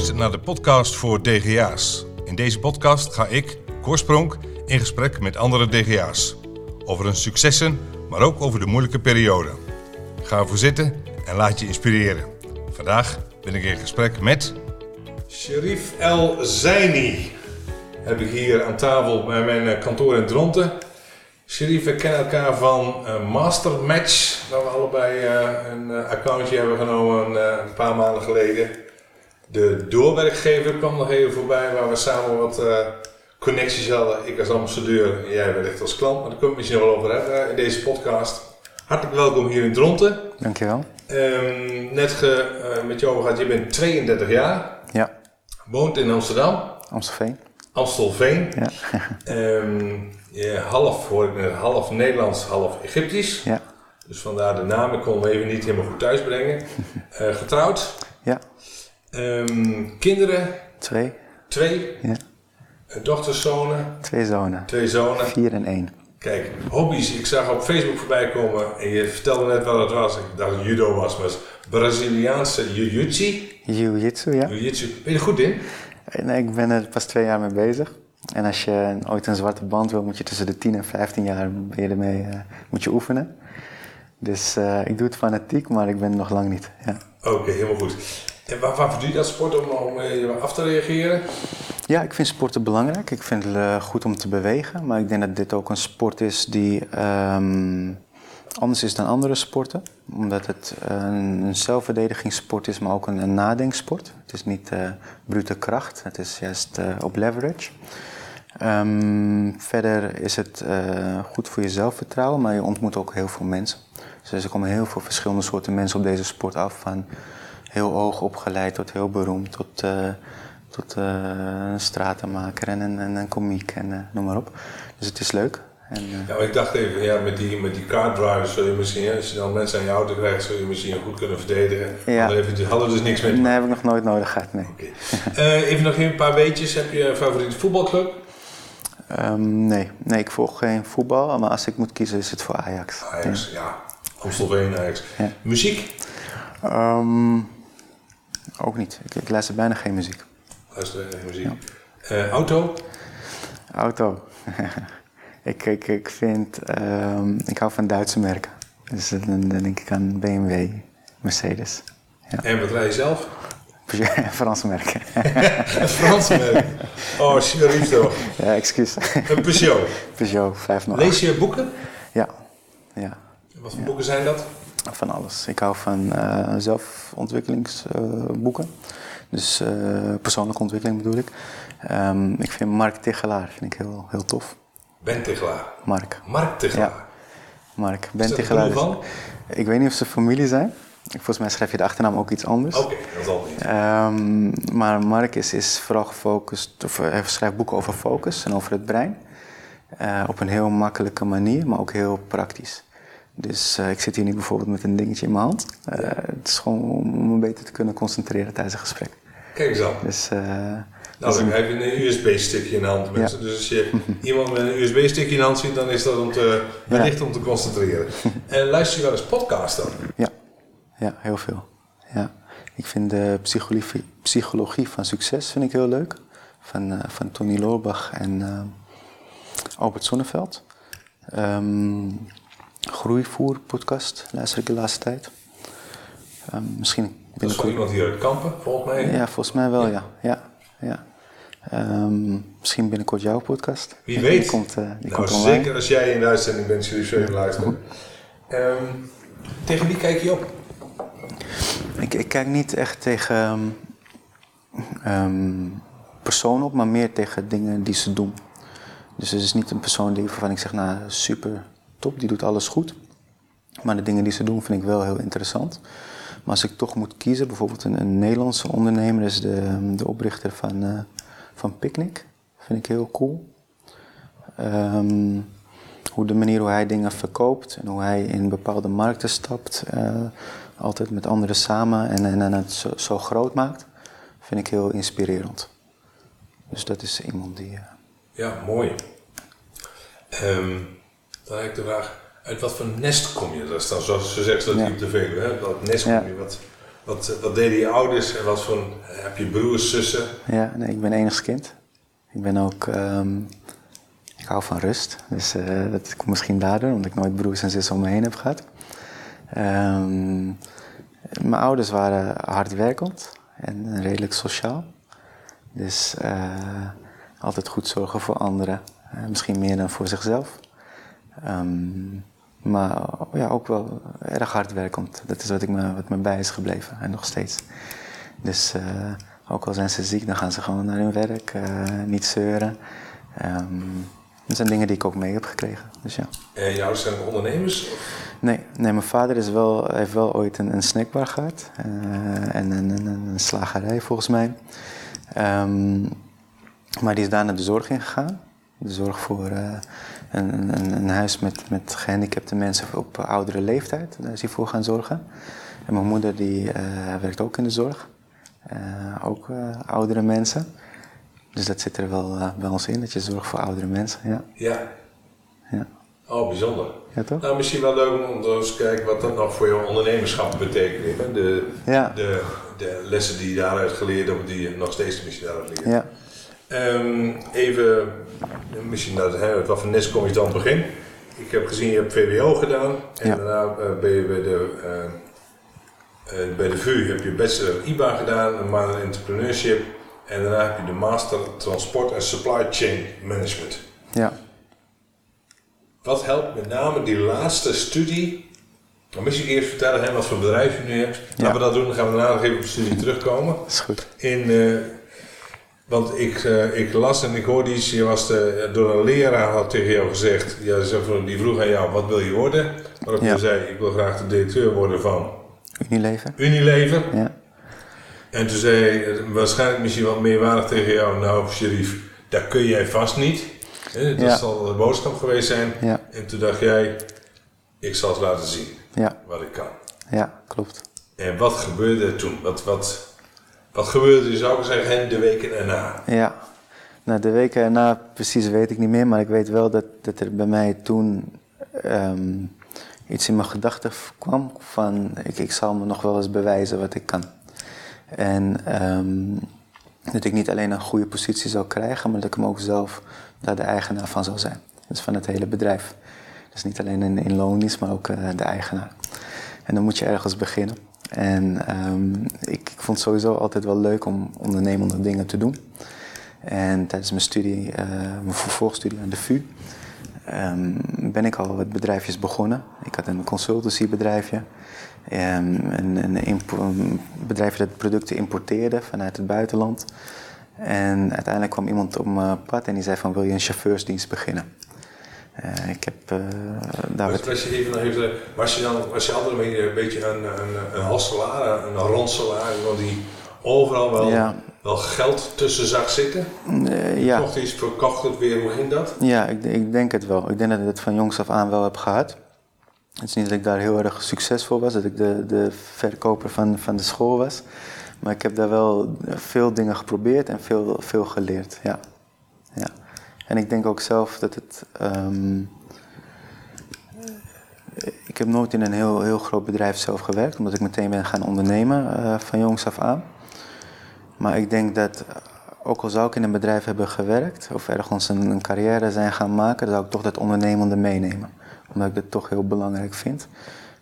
luistert naar de podcast voor DGA's. In deze podcast ga ik, Korspronk, in gesprek met andere DGA's. Over hun successen, maar ook over de moeilijke periode. Ga ervoor zitten en laat je inspireren. Vandaag ben ik in gesprek met... Sherif El Zaini heb ik hier aan tafel bij mijn eh, kantoor in Dronten. Sherif, we kennen elkaar van uh, Mastermatch, waar we allebei uh, een accountje hebben genomen een paar maanden geleden. De doorwerkgever kwam nog even voorbij, waar we samen wat connecties hadden. Ik als ambassadeur en jij wellicht als klant, maar daar kunnen we misschien wel over hebben in deze podcast. Hartelijk welkom hier in Dronten. Dankjewel. Um, net ge, met jou gehad, je bent 32 jaar. Ja. Woont in Amsterdam. Amstelveen. Amstelveen. Ja. um, je half, hoor ik net, half Nederlands, half Egyptisch. Ja. Dus vandaar de naam, ik kon hem even niet helemaal goed thuisbrengen. Uh, getrouwd. Ja. Um, kinderen. Twee. Twee. Ja. Dochters, zonen. Twee zonen. Twee zonen. Vier en één. Kijk, hobby's. Ik zag op Facebook voorbij komen en je vertelde net wat het was. Ik dacht dat judo was, maar het Braziliaanse jiu-jitsu. Jiu-jitsu, ja. Jiu-jitsu. Ben je er goed in? Nee, ik ben er pas twee jaar mee bezig. En als je ooit een zwarte band wil, moet je tussen de 10 en 15 jaar ben je ermee, uh, moet je oefenen. Dus uh, ik doe het fanatiek, maar ik ben nog lang niet. Ja. Oké, okay, helemaal goed. Waar, doe je dat sport? Om, om uh, af te reageren? Ja, ik vind sporten belangrijk. Ik vind het uh, goed om te bewegen. Maar ik denk dat dit ook een sport is die um, anders is dan andere sporten. Omdat het een, een zelfverdedigingssport is, maar ook een, een nadenksport. Het is niet brute kracht, het is juist op leverage. Um, verder is het goed voor je zelfvertrouwen, maar je ontmoet ook heel veel mensen. Dus er komen heel veel verschillende soorten mensen op deze sport af. Van heel hoog opgeleid tot heel beroemd, tot, tot een stratenmaker en een, en een komiek en noem maar op. Dus het is leuk. En, ja, maar ik dacht even, ja, met die, met die car drivers zul je misschien, als je dan mensen aan je auto krijgt, zul je misschien goed kunnen verdedigen. Ja. Hadden, hadden dus niks mee. Nee, heb ik nog nooit nodig gehad, nee. Okay. even nog een paar weetjes. Heb je een favoriete voetbalclub? Um, nee. nee, ik volg geen voetbal, maar als ik moet kiezen is het voor Ajax. Ajax, ja. ja. Amstelveen, Ajax. Ja. Muziek? Um, ook niet. Ik, ik luister bijna geen muziek. Luister geen muziek. Ja. Uh, auto? Auto. Ik, ik, ik vind, um, ik hou van Duitse merken. Dus dan, dan denk ik aan BMW, Mercedes. Ja. En wat rij je zelf? Franse merken. Franse merken? Oh, Sherif toch? Ja, excuus. Een Peugeot? Peugeot 508. Lees je boeken? Ja. ja. Wat voor ja. boeken zijn dat? Van alles. Ik hou van uh, zelfontwikkelingsboeken. Dus uh, persoonlijke ontwikkeling bedoel ik. Um, ik vind Mark Tichelaar vind ik heel, heel tof. Ben Tichelaar. Mark. Mark Tichelaar. Ja. Mark. Ben Is Tichelaar. van? Ik weet niet of ze familie zijn. Volgens mij schrijf je de achternaam ook iets anders. Oké, okay, dat zal niet. Um, maar Mark is, is vooral gefocust, of hij schrijft boeken over focus en over het brein. Uh, op een heel makkelijke manier, maar ook heel praktisch. Dus uh, ik zit hier nu bijvoorbeeld met een dingetje in mijn hand. Uh, ja. Het is gewoon om me beter te kunnen concentreren tijdens een gesprek. Kijk eens aan. Dus, nou, dan heb je een USB-stickje in de hand. Ja. Dus als je iemand met een USB-stickje in de hand ziet, dan is dat om te, wellicht ja. om te concentreren. En luister je wel eens podcast dan? Ja, ja heel veel. Ja. Ik vind de psychologie, psychologie van succes vind ik heel leuk. Van, uh, van Tony Loorbach en uh, Albert Sonneveld. Um, Groeivoer podcast luister ik de laatste tijd. Um, misschien dat is iemand hier uit Kampen, volgens mij? Ja, volgens mij wel, ja. ja, ja. Um, misschien binnenkort jouw podcast. Wie weet. Die komt, uh, die nou, komt zeker als jij in de uitzending bent, zul je zeker luisteren. Um, tegen wie kijk je op? Ik, ik kijk niet echt tegen um, personen op, maar meer tegen dingen die ze doen. Dus het is niet een persoon die, waarvan ik zeg, nou super top, die doet alles goed. Maar de dingen die ze doen vind ik wel heel interessant. Maar als ik toch moet kiezen, bijvoorbeeld een, een Nederlandse ondernemer is de, de oprichter van, uh, van Picnic. Vind ik heel cool. Um, hoe de manier hoe hij dingen verkoopt en hoe hij in bepaalde markten stapt. Uh, altijd met anderen samen en, en, het zo, groot maakt. Vind ik heel inspirerend. Dus dat is iemand die... Uh... Ja, mooi. Um, dan heb ik de vraag uit wat voor nest kom je? Dat is dan zoals ze zegt dat ja. op de Veluwe, hè? Dat nest kom je. Wat, Wat, wat deden je ouders en wat voor, heb je broers, zussen? Ja, nee, ik ben enigst kind. Ik ben ook, ehm, ik hou van rust. Dus uh, dat komt misschien daardoor, omdat ik nooit broers en zussen om me heen heb gehad. Ehm, mijn ouders waren hardwerkend en redelijk sociaal. Dus uh, altijd goed zorgen voor anderen. Uh, misschien meer dan voor zichzelf. Um, maar ja, ook wel erg hardwerkend. Dat is wat, ik me, wat me bij is gebleven en nog steeds. Dus uh, ook al zijn ze ziek, dan gaan ze gewoon naar hun werk, niet zeuren. Um, dat zijn dingen die ik ook mee heb gekregen. Dus ja. En jouw zijn ondernemers? Nee, nee, mijn vader is wel, heeft wel ooit een, een snackbar gehad. Uh, en een, een, een, slagerij volgens mij. Um, maar die is daar naar de zorg ingegaan. De zorg voor een, een, een, huis met, met gehandicapte mensen op oudere leeftijd. Daar is hij voor gaan zorgen. En mijn moeder die uh, werkt ook in de zorg. ook oudere mensen. Dus dat zit er wel bij ons in, dat je zorgt voor oudere mensen. Ja. ja. ja. Oh, bijzonder. Ja, toch? Nou, misschien wel leuk om eens te kijken wat dat nog voor jouw ondernemerschap betekent. De, ja. de, de lessen die je daaruit geleerd hebt, die je nog steeds misschien daaruit leert. Ja. Um, even, misschien dat, hè, wat voor nest kom je dan het begin? Ik heb gezien, je hebt VWO gedaan en Ja. daarna uh, ben je bij de, uh, uh, bij de VU heb je Bachelor IBA gedaan, een in Entrepreneurship en daarna heb je de Master Transport en Supply Chain Management. Ja. Wat helpt met name die laatste studie? Dan moet je eerst vertellen hè, wat voor bedrijf je nu hebt. Laten Ja. we dat doen, dan gaan we daarna nog even op de studie terugkomen. Dat is goed. In, eh, want ik, eh, ik las en ik hoorde iets, je was de, door een leraar had tegen jou gezegd, ja, die vroeg aan jou, wat wil je worden? Waarop Ja. je zei, ik wil graag de directeur worden van Unilever. Unilever. Ja. En toen zei hij, eh, waarschijnlijk misschien wat meerwaardig tegen jou, nou Sherif, dat kun jij vast niet. Dat Ja. zal de boodschap geweest zijn. Ja. En toen dacht jij, ik zal het laten zien Ja. wat ik kan. Ja, klopt. En wat gebeurde er toen? Wat, wat, wat gebeurde zou ik zeggen, de weken erna? Ja. Nou, de weken erna precies weet ik niet meer, maar ik weet wel dat, dat er bij mij toen ehm, iets in mijn gedachten kwam van ik, ik zal me nog wel eens bewijzen wat ik kan. En ehm, dat ik niet alleen een goede positie zou krijgen, maar dat ik hem ook zelf daar de eigenaar van zou zijn. Dus van het hele bedrijf. Dus niet alleen in, in maar ook eh, de eigenaar. En dan moet je ergens beginnen. En ehm, ik, ik vond het sowieso altijd wel leuk om ondernemende dingen te doen. En tijdens mijn studie, eh, mijn vervolgstudie aan de VU, ehm, ben ik al wat bedrijfjes begonnen. Ik had een consultancybedrijfje. ehm, een, een, een bedrijfje dat producten importeerde vanuit het buitenland. En uiteindelijk kwam iemand op mijn pad en die zei van wil je een chauffeursdienst beginnen? Eh, ik heb eh, daar was, je even, nog even, was, je dan, was je altijd een beetje, een, een, een, halselaar, een rondselaar, iemand die overal wel, Ja. wel geld tussen zag zitten? Eh, ja. Kocht iets, verkocht het weer, hoe ging dat? Ja, ik, ik denk het wel. Ik denk dat ik het van jongs af aan wel heb gehad. Het is niet dat ik daar heel erg succesvol was, dat ik de, de verkoper van, van de school was. Maar ik heb daar wel veel dingen geprobeerd en veel, veel geleerd. Ja. En ik denk ook zelf dat het. ehm, ik heb nooit in een heel, heel groot bedrijf zelf gewerkt, omdat ik meteen ben gaan ondernemen eh, van jongs af aan. Maar ik denk dat, eh, ook al zou ik in een bedrijf hebben gewerkt of ergens een, een carrière zijn gaan maken, zou ik toch dat ondernemende meenemen. Omdat ik dat toch heel belangrijk vind.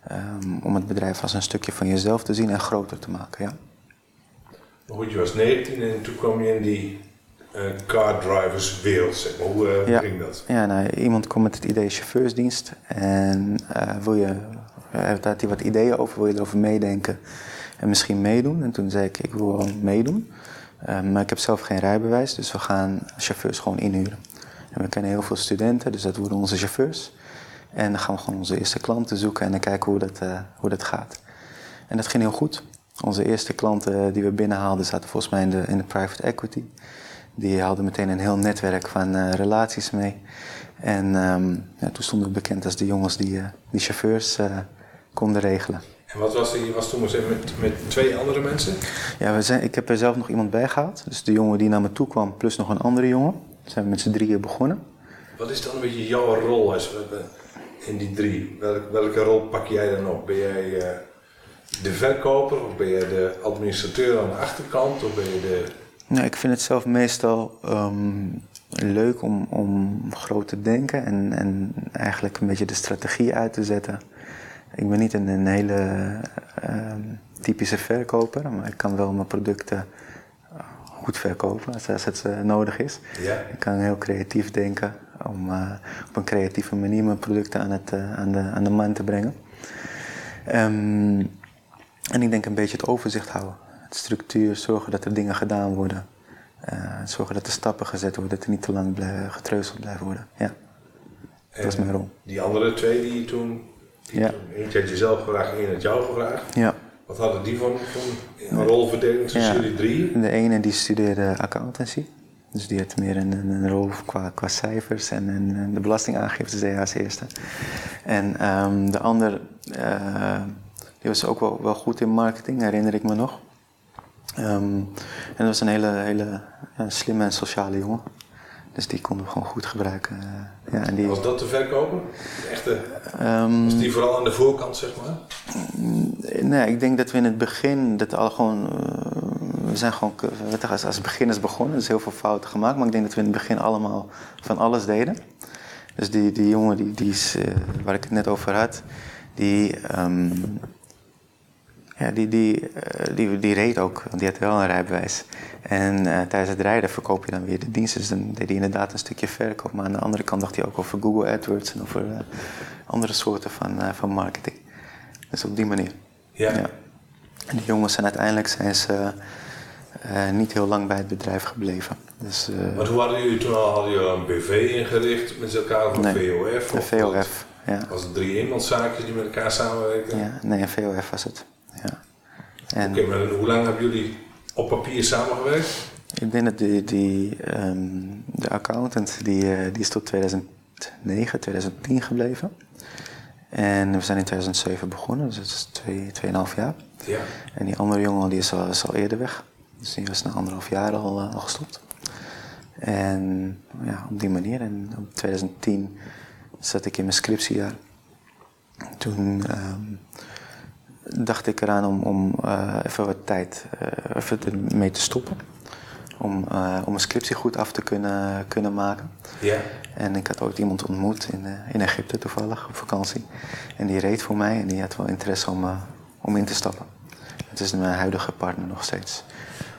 ehm, om het bedrijf als een stukje van jezelf te zien en groter te maken. Ja. Goed, je was 19 en toen kwam je in die car drivers wereld, zeg maar. Hoe eh, Ja. ging dat? Ja, nou, iemand komt met het idee chauffeursdienst en eh, wil je, uh, had hij wat ideeën over, wil je erover meedenken en misschien meedoen? En toen zei ik, ik wil wel meedoen, Eh, maar ik heb zelf geen rijbewijs, dus we gaan chauffeurs gewoon inhuren. En we kennen heel veel studenten, dus dat worden onze chauffeurs. En dan gaan we gewoon onze eerste klanten zoeken en dan kijken hoe dat, eh, hoe dat gaat. En dat ging heel goed. Onze eerste klanten die we binnenhaalden zaten volgens mij in de, in de private equity. Die hadden meteen een heel netwerk van eh, relaties mee. En ehm, ja, toen stonden we bekend als de jongens die, eh, die chauffeurs eh, konden regelen. En wat was? Je was toen met, met twee andere mensen? Ja, we zijn, ik heb er zelf nog iemand bij gehaald. Dus de jongen die naar me toe kwam, plus nog een andere jongen. We zijn met z'n drieën begonnen. Wat is dan een beetje jouw rol als, in die drie? Welke, welke rol pak jij dan op? Ben jij, de verkoper of ben je de administrateur aan de achterkant of ben je de... Nou, ik vind het zelf meestal ehm, leuk om, om groot te denken en, en eigenlijk een beetje de strategie uit te zetten. Ik ben niet een, een hele ehm, typische verkoper, maar ik kan wel mijn producten goed verkopen als, het uh, nodig is. Ja. Ik kan heel creatief denken om uh, op een creatieve manier mijn producten aan, het, aan, de, aan de man te brengen. Um, en ik denk een beetje het overzicht houden. Structuur, zorgen dat er dingen gedaan worden. zorgen dat er stappen gezet worden, dat er niet te lang blij, getreuzeld blijft worden. Ja. En dat is mijn rol. Die andere twee die je toen, die Ja. toen eentje had je zelf gevraagd en één had jou gevraagd. Ja. Wat hadden die van, van een rolverdeling tussen jullie drie? De ene die studeerde accountancy. Dus die had meer een, een, rol qua, qua cijfers en, en, de belastingaangifte deed hij als eerste. En ehm, de ander, eh, die was ook wel, wel goed in marketing, herinner ik me nog. Ehm, en dat was een hele, hele ja, slimme en sociale jongen. Dus die konden we gewoon goed gebruiken. eh, ja, en die, Was dat de verkoper? De echte, ehm, was die vooral aan de voorkant, zeg maar? Nee, ik denk dat we in het begin dat al gewoon. eh, we zijn gewoon als, als beginners begonnen, dus heel veel fouten gemaakt. Maar ik denk dat we in het begin allemaal van alles deden. Dus die, die jongen die, die is, eh, waar ik het net over had, die. ehm, ja, die, die, eh, die, die reed ook, want die had wel een rijbewijs. En eh, tijdens het rijden verkoop je dan weer de diensten. Dus dan deed hij inderdaad een stukje verkoop. Maar aan de andere kant dacht hij ook over Google AdWords en over eh, andere soorten van, van marketing. Dus op die manier. Ja. Ja. En die jongens zijn uiteindelijk zijn ze, niet heel lang bij het bedrijf gebleven. Dus, Maar hoe hadden jullie toen al? Hadden jullie een BV ingericht met elkaar of een Nee, VOF? Of VOF. Ja. Was het drie eenmanszaakjes die met elkaar samenwerken? ja, nee, een VOF was het. Ja. En Oké, maar hoe lang hebben jullie op papier samengewerkt? ik denk dat die, die, ehm, de accountant die, eh, die is tot 2009, 2010 gebleven. En we zijn in 2007 begonnen, dus dat is twee, tweeënhalf jaar. Ja. En die andere jongen die is al, is al eerder weg. Dus die was na anderhalf jaar al, eh, al gestopt. En ja, op die manier. En op 2010 zat ik in mijn scriptiejaar. Toen ehm, dacht ik eraan om, om eh, even wat tijd eh, even ermee te stoppen. Om, eh, om een scriptie goed af te kunnen, kunnen maken. Ja. En ik had ooit iemand ontmoet in, in Egypte toevallig, op vakantie. En die reed voor mij en die had wel interesse om, om in te stappen. Het is mijn huidige partner nog steeds.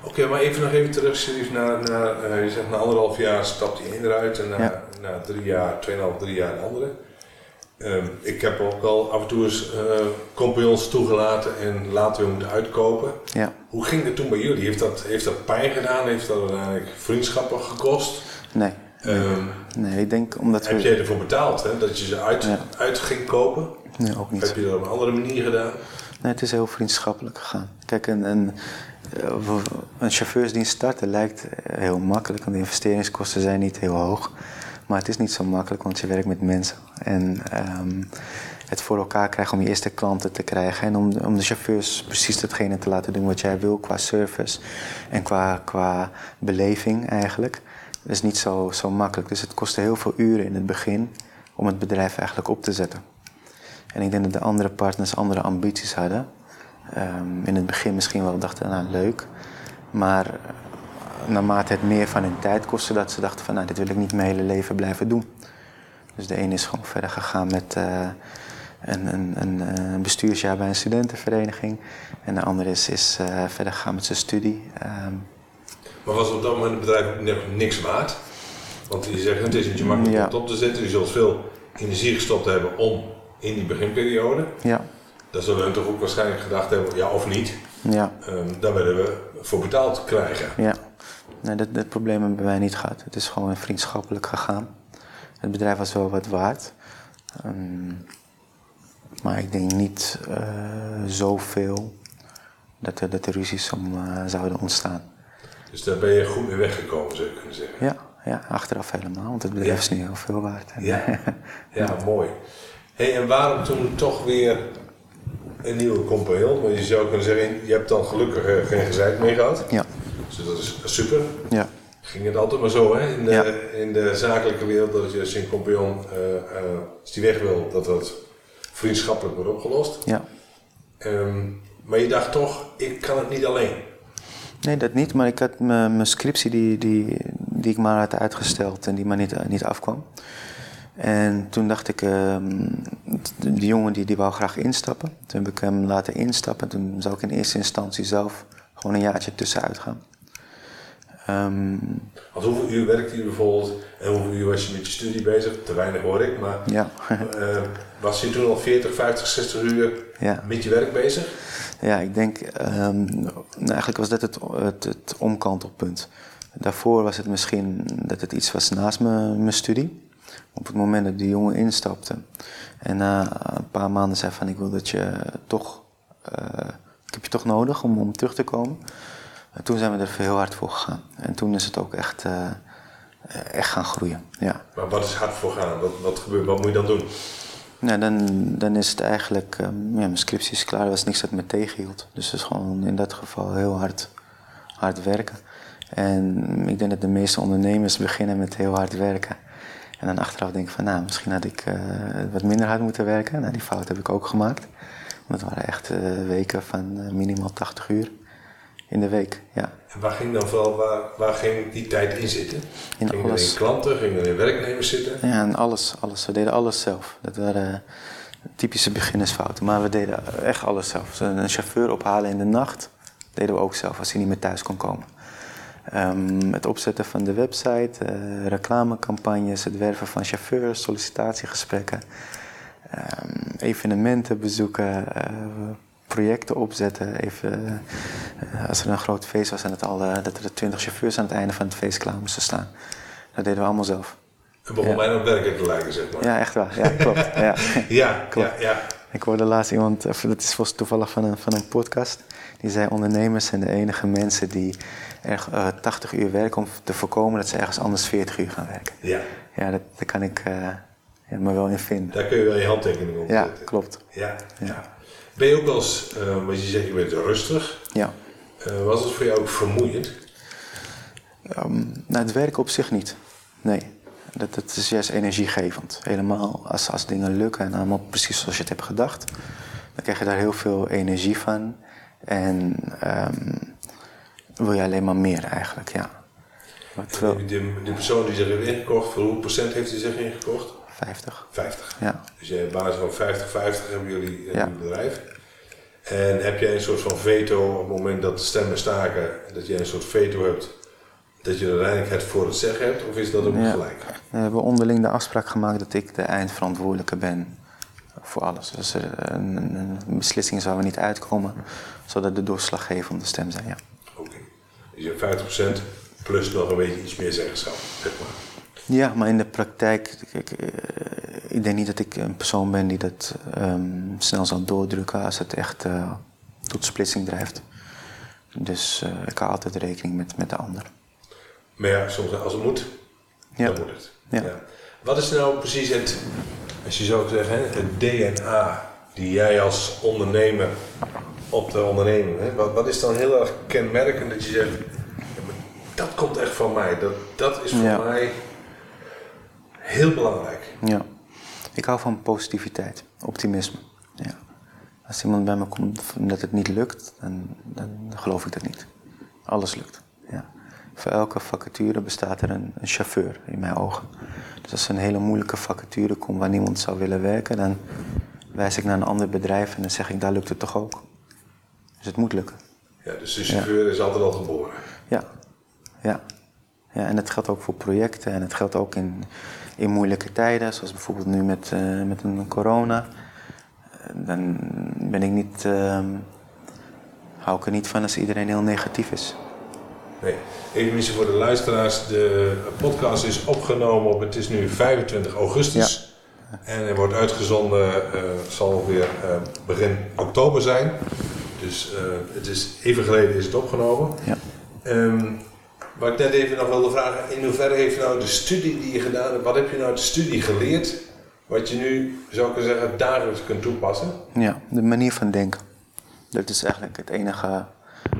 Oké, maar even nog even terug, Serif, naar, naar je zegt na anderhalf jaar stapt die een eruit en na, Ja. na drie jaar, tweeënhalf, drie jaar de andere. Ehm, ik heb ook al af en toe eens eh, compagnons toegelaten en later weer moeten uitkopen. Ja, Hoe ging het toen bij jullie? Heeft dat, heeft dat pijn gedaan? Heeft dat uiteindelijk vriendschappen gekost? nee. Ehm, Nee, ik denk omdat heb we... jij ervoor betaald hè? dat je ze uit, Ja. uit ging kopen? Nee, ook niet. Heb je dat op een andere manier gedaan? Nee, het is heel vriendschappelijk gegaan. Kijk, een, een, eh, een chauffeursdienst starten lijkt eh, heel makkelijk, want de investeringskosten zijn niet heel hoog. Maar het is niet zo makkelijk, want je werkt met mensen. En ehm, het voor elkaar krijgen om je eerste klanten te krijgen. En om, om de chauffeurs precies datgene te laten doen wat jij wil qua service en qua, qua beleving eigenlijk. Dat is niet zo, zo makkelijk. Dus het kostte heel veel uren in het begin om het bedrijf eigenlijk op te zetten. En ik denk dat de andere partners andere ambities hadden. Ehm, in het begin misschien wel dachten, nou leuk. Maar naarmate het meer van hun tijd kostte, dat ze dachten van, nou dit wil ik niet mijn hele leven blijven doen. Dus de ene is gewoon verder gegaan met eh, een, een, een, eh, een bestuursjaar bij een studentenvereniging. En de andere is, is eh, verder gegaan met zijn studie. Ehm, Maar was op dat moment het bedrijf niks waard? Want je zegt, het is niet zo makkelijk Ja. om het op te zetten. Je zult veel energie gestopt hebben om in die beginperiode. ja, Dan zullen we toch ook waarschijnlijk gedacht hebben, ja of niet. ja, Ehm daar willen we voor betaald krijgen. ja. Nee, dat, dat probleem hebben wij niet gehad. Het is gewoon vriendschappelijk gegaan. Het bedrijf was wel wat waard. Ehm, maar ik denk niet eh, zoveel dat er, dat er ruzies om eh, zouden ontstaan. Dus daar ben je goed mee weggekomen, zou je kunnen zeggen. Ja, ja, achteraf helemaal, want het bedrijf Ja. is nu heel veel waard. Ja, ja mooi. Hey, en waarom toen toch weer een nieuwe compagnon? Want je zou kunnen zeggen, je hebt dan gelukkig eh, geen gezeik mee gehad. ja, Dus dat is super. ja, Ging het altijd maar zo hè? In, de, Ja. in de zakelijke wereld dat je als je een compagnon, eh, eh, als die weg wil, dat dat vriendschappelijk wordt opgelost. ja. Ehm, Maar je dacht toch, ik kan het niet alleen. Nee, dat niet, maar ik had mijn scriptie die, die, die ik maar had uitgesteld en die maar niet, niet afkwam. En toen dacht ik, ehm, die jongen die, die wou graag instappen. Toen heb ik hem laten instappen. Toen zou ik in eerste instantie zelf gewoon een jaartje tussenuit gaan. Ehm, Want hoeveel uur werkte je bijvoorbeeld en hoeveel uur was je met je studie bezig? Te weinig hoor ik, maar ja. eh, was je toen al 40, 50, 60 uur Ja. met je werk bezig? Ja, ik denk, ehm, nou, eigenlijk was dat het, het, het omkantelpunt. Daarvoor was het misschien dat het iets was naast mijn, mijn studie. Op het moment dat die jongen instapte en na een paar maanden zei van ik wil dat je toch, eh, ik heb je toch nodig om, om terug te komen. En toen zijn we er heel hard voor gegaan. En toen is het ook echt, eh, echt gaan groeien. Ja. Maar wat is hard voor gaan? Wat, wat gebeurt? Wat moet je dan doen? Nou, dan, dan is het eigenlijk, ehm, ja, mijn scriptie is klaar, er was niks dat me tegenhield. Dus het is gewoon in dat geval heel hard, hard werken. En ik denk dat de meeste ondernemers beginnen met heel hard werken. En dan achteraf denk ik van, nou, misschien had ik eh, wat minder hard moeten werken. Nou, die fout heb ik ook gemaakt. Want het waren echt eh, weken van eh, minimaal 80 uur in de week, ja. En waar ging dan vooral, waar, waar ging die tijd in zitten? In er alles. in klanten, gingen er in werknemers zitten? Ja, en alles, alles. We deden alles zelf. Dat waren typische beginnersfouten. Maar we deden echt alles zelf. Een chauffeur ophalen in de nacht deden we ook zelf als hij niet meer thuis kon komen. Ehm, het opzetten van de website, eh, reclamecampagnes, het werven van chauffeurs, sollicitatiegesprekken, ehm, evenementen bezoeken, eh, projecten opzetten. Even, eh, als er een groot feest was en het al, eh, dat er twintig chauffeurs aan het einde van het feest klaar moesten staan. Dat deden we allemaal zelf. Het begon Ja. bijna op werken te lijken, zeg maar. Ja, echt waar. Ja, klopt. Ja. ja, Klopt. ja, ja. Ik hoorde laatst iemand, of dat is volgens toevallig van een, van een podcast, die zei ondernemers zijn de enige mensen die er, eh, 80 uur werken om te voorkomen dat ze ergens anders 40 uur gaan werken. ja. Ja, dat, daar kan ik me wel in vinden. Daar kun je wel je handtekening op Ja, zetten. klopt. Ja, Ja. ja. Ben je ook wel eens, eh wat je zegt, je bent rustig. Ja. Eh, was het voor jou ook vermoeiend? Nou, het werken op zich niet. Nee. Dat, dat is juist energiegevend. Helemaal als, als dingen lukken en allemaal precies zoals je het hebt gedacht. Dan krijg je daar heel veel energie van. En ehm, wil je alleen maar meer eigenlijk, ja. Terwijl, De, de, de persoon die zich heeft ingekocht, voor hoeveel procent heeft hij zich ingekocht? 50. 50. Ja. Dus jij op basis van 50-50 hebben jullie een Ja. bedrijf. En heb jij een soort van veto op het moment dat de stemmen staken, dat jij een soort veto hebt, dat je uiteindelijk het voor het zeggen hebt, of is dat ook Ja. gelijk? We hebben onderling de afspraak gemaakt dat ik de eindverantwoordelijke ben voor alles. Dus een, een, een beslissing zou er niet uitkomen, zodat de doorslaggevende stem zijn, ja. Oké. Dus je hebt 50% plus nog een beetje iets meer zeggenschap, zeg maar. Ja, maar in de praktijk, kijk, eh, ik denk niet dat ik een persoon ben die dat ehm, snel zal doordrukken als het echt eh, tot splitsing drijft. Dus eh, ik hou altijd rekening met, met de ander. Maar ja, soms als het moet, Ja. dan moet het. Ja. Wat is nou precies het, als je zo zeggen, hè, het DNA die jij als ondernemer op de onderneming, hè, wat, wat is dan heel erg kenmerkend dat je zegt, dat komt echt van mij, dat, dat is voor Ja. mij heel belangrijk. Ja. Ik hou van positiviteit, optimisme. Ja. Als iemand bij me komt dat het niet lukt, dan, dan geloof ik dat niet. Alles lukt. Ja. Voor elke vacature bestaat er een, een chauffeur in mijn ogen. Dus als er een hele moeilijke vacature komt waar niemand zou willen werken, dan wijs ik naar een ander bedrijf en dan zeg ik, daar lukt het toch ook. Dus het moet lukken. Ja, dus de chauffeur is altijd al geboren. Ja, ja. ja en het geldt ook voor projecten en het geldt ook in, in moeilijke tijden, zoals bijvoorbeeld nu met, eh, met een corona. Eh, Dan ben ik niet, ehm, hou ik er niet van als iedereen heel negatief is. Nee, even voor de luisteraars. De podcast is opgenomen op, het is nu 25 augustus. En er wordt uitgezonden, eh zal weer begin oktober zijn. Dus het is, even geleden is het opgenomen. Ja. Ehm, wat ik net even nog wilde vragen, in hoeverre heeft nou de studie die je gedaan hebt, wat heb je nou de studie geleerd, wat je nu, zou ik zeggen, dagelijks kunt toepassen? Ja, de manier van denken. Dat is eigenlijk het enige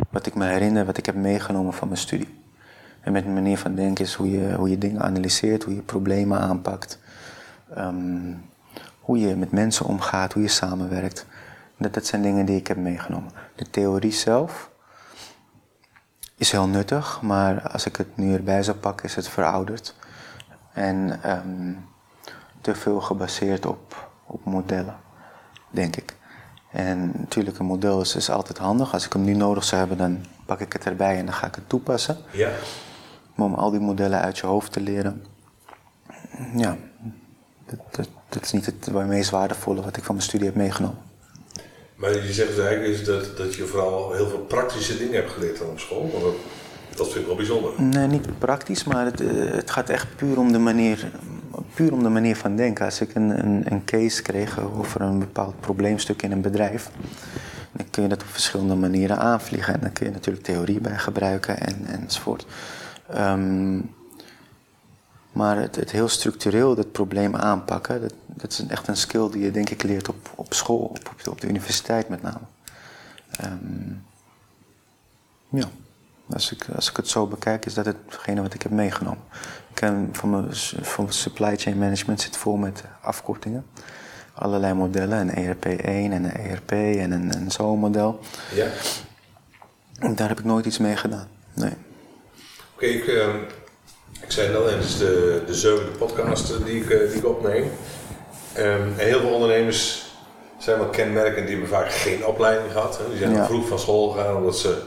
wat ik me herinner, wat ik heb meegenomen van mijn studie. En met een manier van denken is hoe je, hoe je dingen analyseert, hoe je problemen aanpakt. ehm, hoe je met mensen omgaat, hoe je samenwerkt. Dat, dat zijn dingen die ik heb meegenomen. De theorie zelf is heel nuttig, maar als ik het nu erbij zou pakken, is het verouderd. En ehm, te veel gebaseerd op, op modellen, denk ik. En natuurlijk, een model is, is altijd handig. Als ik hem nu nodig zou hebben, dan pak ik het erbij en dan ga ik het toepassen. Ja. Maar om al die modellen uit je hoofd te leren, ja, dat, dat, dat is niet het meest waardevolle wat ik van mijn studie heb meegenomen. Maar je zegt dus eigenlijk is dat, dat je vooral heel veel praktische dingen hebt geleerd dan op school. Dat, dat vind ik wel bijzonder. Nee, niet praktisch, maar het, eh, het gaat echt puur om de manier, puur om de manier van denken. Als ik een, een, een case kreeg over een bepaald probleemstuk in een bedrijf, dan kun je dat op verschillende manieren aanvliegen. En dan kun je natuurlijk theorie bij gebruiken en, enzovoort. Ehm, maar het, het, heel structureel dat probleem aanpakken, dat is echt een skill die je denk ik leert op, op school, op, op de universiteit met name. Ehm, ja, als ik, als ik het zo bekijk, is dat hetgene wat ik heb meegenomen. Ik ken van mijn, van mijn supply chain management zit vol met afkortingen. Allerlei modellen, een ERP1 en een ERP en een, een zo'n-model. Ja. Daar heb ik nooit iets mee gedaan, nee. Oké, ik, uh, ik zei net, het is de, de zevende podcast eh, die ik, uh, die ik opneem. Um, en heel veel ondernemers zijn wel kenmerkend, die hebben vaak geen opleiding gehad. Hè. Die zijn ja. vroeg van school gegaan omdat ze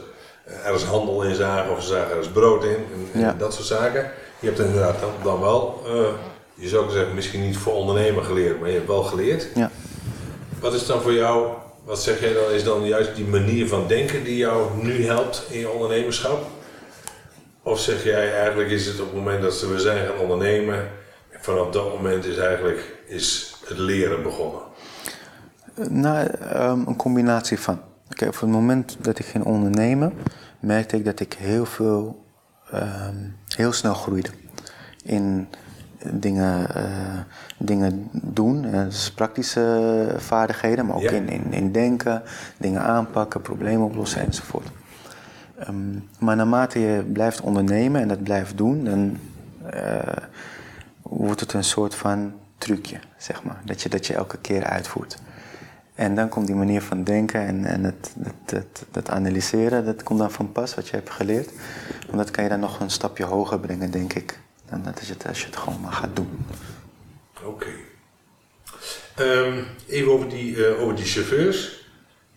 ergens handel in zagen of ze zagen ergens brood in en, Ja. en dat soort zaken. Je hebt inderdaad dan, dan wel, uh, je zou zeggen, misschien niet voor ondernemer geleerd, maar je hebt wel geleerd. Ja. Wat is dan voor jou, wat zeg jij dan, is dan juist die manier van denken die jou nu helpt in je ondernemerschap? Of zeg jij eigenlijk is het op het moment dat we zijn gaan ondernemen, vanaf dat moment is eigenlijk is het leren begonnen? Nou, um, een combinatie van. Kijk, op het moment dat ik ging ondernemen, merkte ik dat ik heel veel, um, heel snel groeide. In dingen, uh, dingen doen, uh, dus praktische vaardigheden, maar ook Ja. in, in, in denken, dingen aanpakken, problemen oplossen enzovoort. Um, maar naarmate je blijft ondernemen en dat blijft doen, dan uh, wordt het een soort van trucje, zeg maar. Dat je, dat je elke keer uitvoert. En dan komt die manier van denken en, en het, het, het, het analyseren, dat komt dan van pas, wat je hebt geleerd. Want dat kan je dan nog een stapje hoger brengen, denk ik, dan dat je het, als je het gewoon maar gaat doen. Oké. Okay. Um, even over die, uh, over die chauffeurs.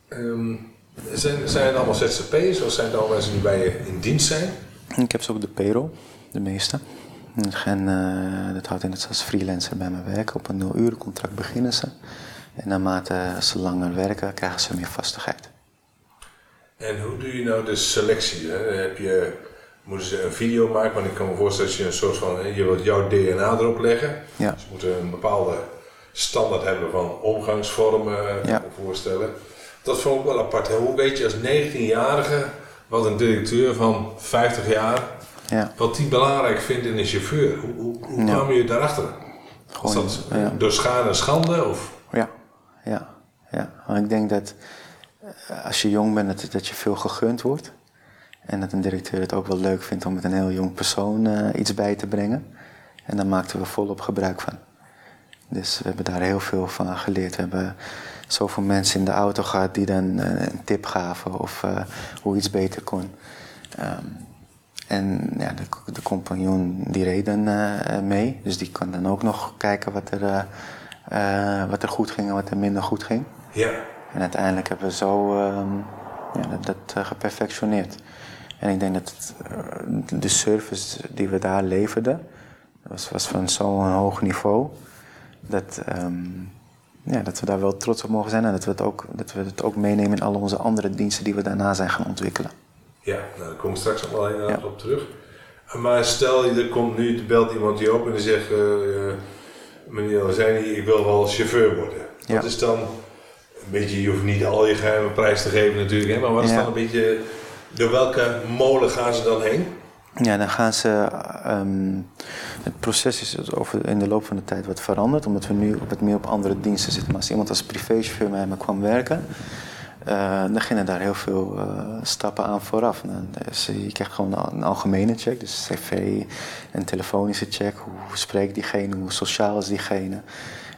Um, zijn, zijn het allemaal ZZP'ers of zijn het allemaal mensen die bij je in dienst zijn? Ik heb ze op de payroll, de meeste. En uh, dat houdt in dat ze als freelancer bij me werken. Op een nul uren contract beginnen ze. En naarmate ze langer werken, krijgen ze meer vastigheid. En hoe doe je nou de selectie? Hè? Heb je, moeten ze een video maken? Want ik kan me voorstellen dat je een soort van, je wilt jouw DNA erop leggen. Ja. Ze moeten een bepaalde standaard hebben van omgangsvormen, kan ja. ik me voorstellen. Dat vond ik wel apart. Hoe weet je als 19-jarige, wat een directeur van 50 jaar, ja. wat die belangrijk vindt in een chauffeur? Hoe, hoe, hoe ja. kwam je daarachter? Was dat ja. door schade en schande? Of? Ja, ja, ja. Want ik denk dat als je jong bent, dat, dat je veel gegund wordt. En dat een directeur het ook wel leuk vindt om met een heel jong persoon uh, iets bij te brengen. En daar maakten we volop gebruik van. Dus we hebben daar heel veel van geleerd. We hebben zoveel mensen in de auto gehad die dan uh, een tip gaven of uh, hoe iets beter kon. Um, en ja, de, de, compagnon die reed dan uh, mee. Dus die kon dan ook nog kijken wat er, uh, wat er goed ging en wat er minder goed ging. Ja. En uiteindelijk hebben we zo um, ja, dat, dat geperfectioneerd. En ik denk dat het, de service die we daar leverden, was, was van zo'n hoog niveau. Dat, um, ja, dat we daar wel trots op mogen zijn en dat we, het ook, dat we het ook meenemen in al onze andere diensten die we daarna zijn gaan ontwikkelen. Ja, nou, daar kom ik straks nog wel inderdaad ja. op terug. Maar stel, er komt nu, er belt iemand je op en die zegt... Uh, meneer Lazini, ik wil wel chauffeur worden. Ja. Wat is dan... Een beetje, je hoeft niet al je geheime prijs te geven natuurlijk, hè, maar wat is dan een beetje... Door welke molen gaan ze dan heen? Ja, dan gaan ze... Um, het proces is over in de loop van de tijd wat veranderd, omdat we nu wat meer op andere diensten zitten. Maar als iemand als privéchauffeur bij me kwam werken... Uh, dan gingen daar heel veel uh, stappen aan vooraf. Dus je krijgt gewoon een algemene check, dus cv, een telefonische check. Hoe, spreekt diegene, hoe sociaal is diegene?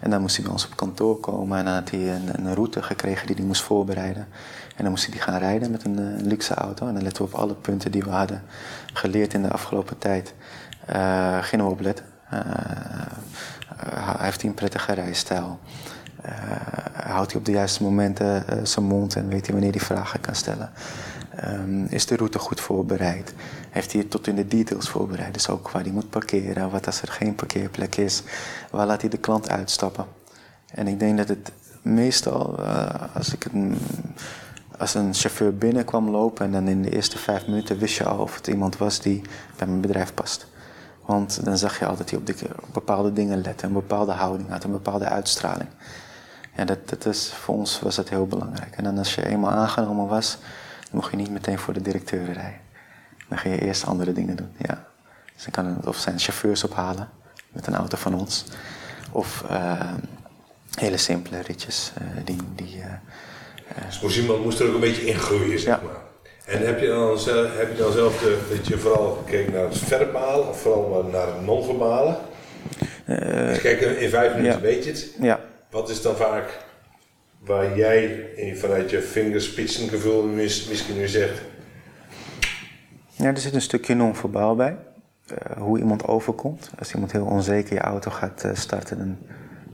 En dan moest hij bij ons op kantoor komen en dan had hij een, een route gekregen die hij moest voorbereiden. En dan moest hij die gaan rijden met een, luxe auto. En dan letten we op alle punten die we hadden geleerd in de afgelopen tijd. Uh, gingen we op letten. Uh, hij heeft een prettige rijstijl. Uh, houdt hij op de juiste momenten zijn mond en weet hij wanneer hij vragen kan stellen. Um, is de route goed voorbereid? Heeft hij het tot in de details voorbereid? Dus ook waar hij moet parkeren, wat als er geen parkeerplek is, waar laat hij de klant uitstappen? En ik denk dat het meestal, uh, als, ik als een chauffeur binnenkwam lopen en dan in de eerste vijf minuten wist je al of het iemand was die bij mijn bedrijf past. Want dan zag je al dat hij op, op bepaalde dingen lette, een bepaalde houding had, een bepaalde uitstraling. Ja, dat, dat is, voor ons was dat heel belangrijk. En dan als je eenmaal aangenomen was, mocht je niet meteen voor de directeur rijden. Dan ga je eerst andere dingen doen. Ja. Dus dan kan het of zijn chauffeurs ophalen met een auto van ons. Of uh, hele simpele ritjes. Uh, die, die, uh, dus moest iemand moest er ook een beetje ingroeien, zeg ja. maar. En heb je dan, zelf, heb je dan zelf de, dat je vooral gekeken naar het verbale of vooral naar het non-verbale? Uh, kijk, in vijf minuten ja. weet je het. Ja. Wat is dan vaak waar jij vanuit je vingerspitsengevoel misschien nu zegt? Ja, er zit een stukje non-verbaal bij. Uh, hoe iemand overkomt. Als iemand heel onzeker je auto gaat uh, starten, dan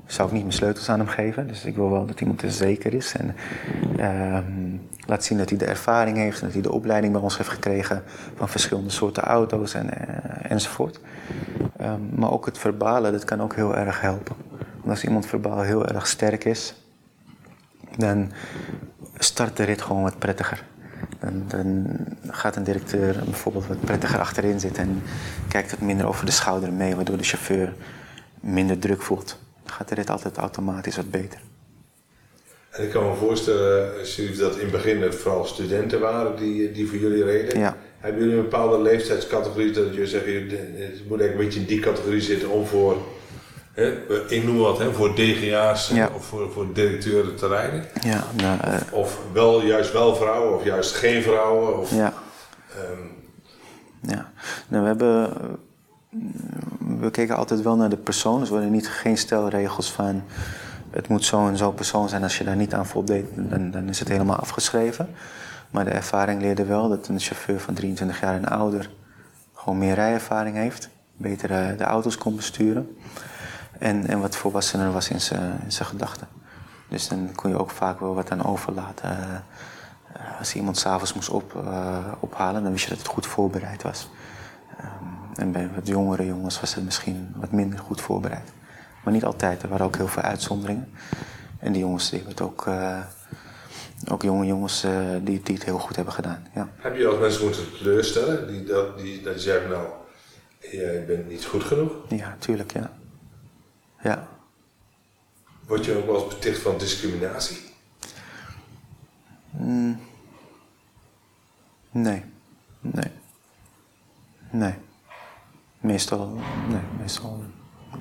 zou ik niet mijn sleutels aan hem geven. Dus ik wil wel dat iemand er zeker is. En uh, laat zien dat hij de ervaring heeft. Dat hij de opleiding bij ons heeft gekregen van verschillende soorten auto's en, uh, enzovoort. Um, maar ook het verbalen, dat kan ook heel erg helpen. Als iemand verbaal heel erg sterk is, dan start de rit gewoon wat prettiger. Dan, dan, gaat een directeur bijvoorbeeld wat prettiger achterin zitten en kijkt wat minder over de schouder mee, waardoor de chauffeur minder druk voelt. Dan gaat de rit altijd automatisch wat beter. En ik kan me voorstellen, dat in het begin het vooral studenten waren die, die voor jullie reden. Ja. Hebben jullie een bepaalde leeftijdscategorie dat je zegt, het moet eigenlijk een beetje in die categorie zitten om voor Hè, ik noem wat, hè, voor DGA's ja. of voor, voor directeuren te rijden. Ja, nou, uh, of wel, juist wel vrouwen of juist geen vrouwen. Of, ja. Um, ja. Nou, we hebben... We keken altijd wel naar de persoon. Dus we hadden niet geen stelregels van... Het moet zo en zo persoon zijn. Als je daar niet aan voldeed, dan, dan is het helemaal afgeschreven. Maar de ervaring leerde wel dat een chauffeur van 23 jaar en ouder... gewoon meer rijervaring heeft. Beter de auto's kon besturen. En, en wat volwassener was in zijn gedachten. Dus dan kon je ook vaak wel wat aan overlaten. Uh, als iemand s'avonds moest op, uh, ophalen, dan wist je dat het goed voorbereid was. Um, en bij wat jongere jongens was het misschien wat minder goed voorbereid. Maar niet altijd, er waren ook heel veel uitzonderingen. En die jongens die hebben het ook, uh, ook jonge jongens die, die het heel goed hebben gedaan. Ja. Heb je als mensen moeten teleurstellen? Die, dat, die, dat je zegt, nou, jij bent niet goed genoeg? Ja, tuurlijk, ja. Ja. Word je ook wel eens beticht van discriminatie? Mm. Nee. Nee. Nee. Meestal, nee, meestal.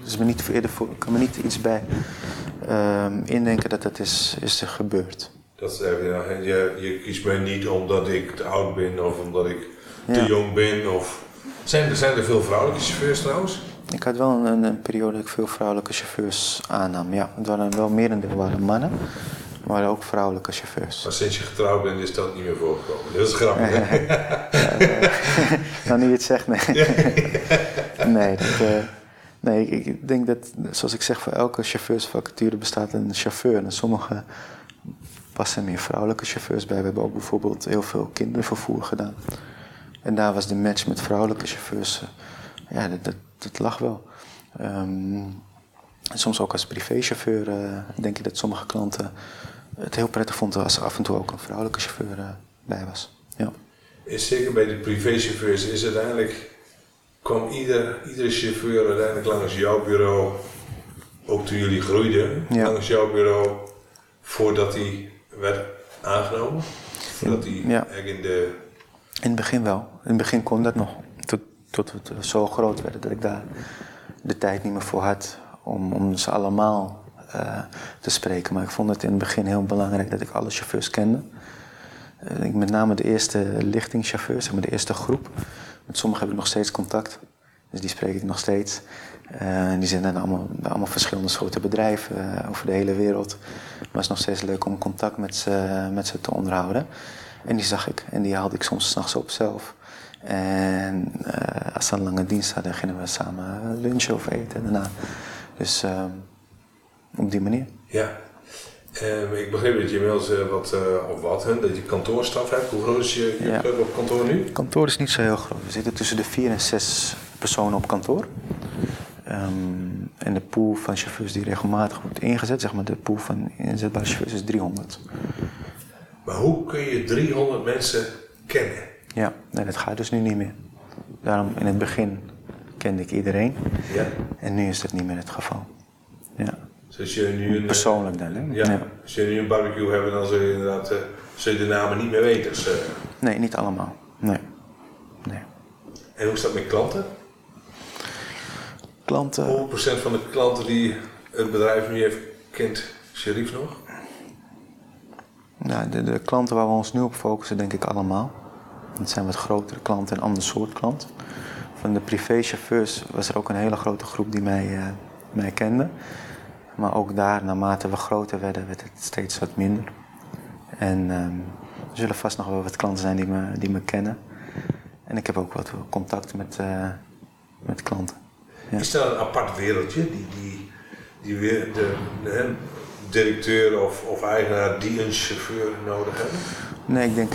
Dus me niet eerder voor, ik kan me niet iets bij um, indenken dat dat is, is er gebeurd. Dat ja, je, je kiest mij niet omdat ik te oud ben of omdat ik te ja. jong ben. Of... Zijn, er, zijn er veel vrouwelijke chauffeurs trouwens? Ik had wel een, een, periode dat ik veel vrouwelijke chauffeurs aannam. Ja, het waren wel merendeel waren mannen, maar ook vrouwelijke chauffeurs. Maar sinds je getrouwd bent is dat niet meer voorgekomen. Dat is grappig, hè? ja, nou, nu je het zegt, nee. nee, dat, uh, nee ik, ik, denk dat, zoals ik zeg, voor elke chauffeursvacature bestaat een chauffeur. En sommige passen meer vrouwelijke chauffeurs bij. We hebben ook bijvoorbeeld heel veel kindervervoer gedaan. En daar was de match met vrouwelijke chauffeurs... Uh, ja, dat, dat, dat lag wel. Um, soms ook als privéchauffeur uh, denk ik dat sommige klanten het heel prettig vonden als er af en toe ook een vrouwelijke chauffeur uh, bij was. Ja. Is zeker bij de privéchauffeurs is uiteindelijk kwam ieder, iedere chauffeur uiteindelijk langs jouw bureau, ook toen jullie groeiden, ja. langs jouw bureau voordat hij werd aangenomen? Voordat hij ja. in de. In het begin wel. In het begin kon dat nog tot we zo groot werden dat ik daar de tijd niet meer voor had om, om ze allemaal uh, te spreken. Maar ik vond het in het begin heel belangrijk dat ik alle chauffeurs kende. Uh, ik, met name de eerste lichtingchauffeurs, zeg maar de eerste groep. Met sommigen heb ik nog steeds contact, dus die spreek ik nog steeds. Uh, die zitten allemaal, allemaal verschillende soorten bedrijven over de hele wereld. Maar het is nog steeds leuk om contact met ze, met ze te onderhouden. En die zag ik en die haalde ik soms s'nachts op zelf. En uh, als ze een lange dienst hadden, gingen we samen lunchen of eten daarna. Dus op die manier. Ja. Um, ik begreep dat je inmiddels uh, wat, uh, of wat, hè, dat je kantoorstaf hebt. Hoe groot is je, je ja. op kantoor nu? Het kantoor is niet zo heel groot. We zitten tussen de vier en zes personen op kantoor. Um, en de pool van chauffeurs die regelmatig wordt ingezet, zeg maar de pool van inzetbare chauffeurs is 300. Maar hoe kun je 300 mensen kennen? Ja, nee, dat gaat dus nu niet meer. Daarom in het begin kende ik iedereen. Ja. En nu is dat niet meer het geval. Ja. Dus je nu een, Persoonlijk dan, hè? Ja, Als je nu een barbecue hebt, dan zul je inderdaad uh, zul je de namen niet meer weten. Dus, uh. Nee, niet allemaal. Nee. nee. En hoe is dat met klanten? Klanten... Hoeveel procent van de klanten die het bedrijf nu heeft, kent Sherif nog? Nou, de, de, klanten waar we ons nu op focussen, denk ik allemaal. Dat zijn wat grotere klanten en ander soort klant. Van de privéchauffeurs was er ook een hele grote groep die mij, uh, mij kende. Maar ook daar, naarmate we groter werden, werd het steeds wat minder. En um, er zullen vast nog wel wat klanten zijn die me, die me kennen. En ik heb ook wat contact met, uh, met klanten. Ja. Is dat een apart wereldje, die, die, die weer de, de, directeur of, of eigenaar die een chauffeur nodig hebben? Nee, ik denk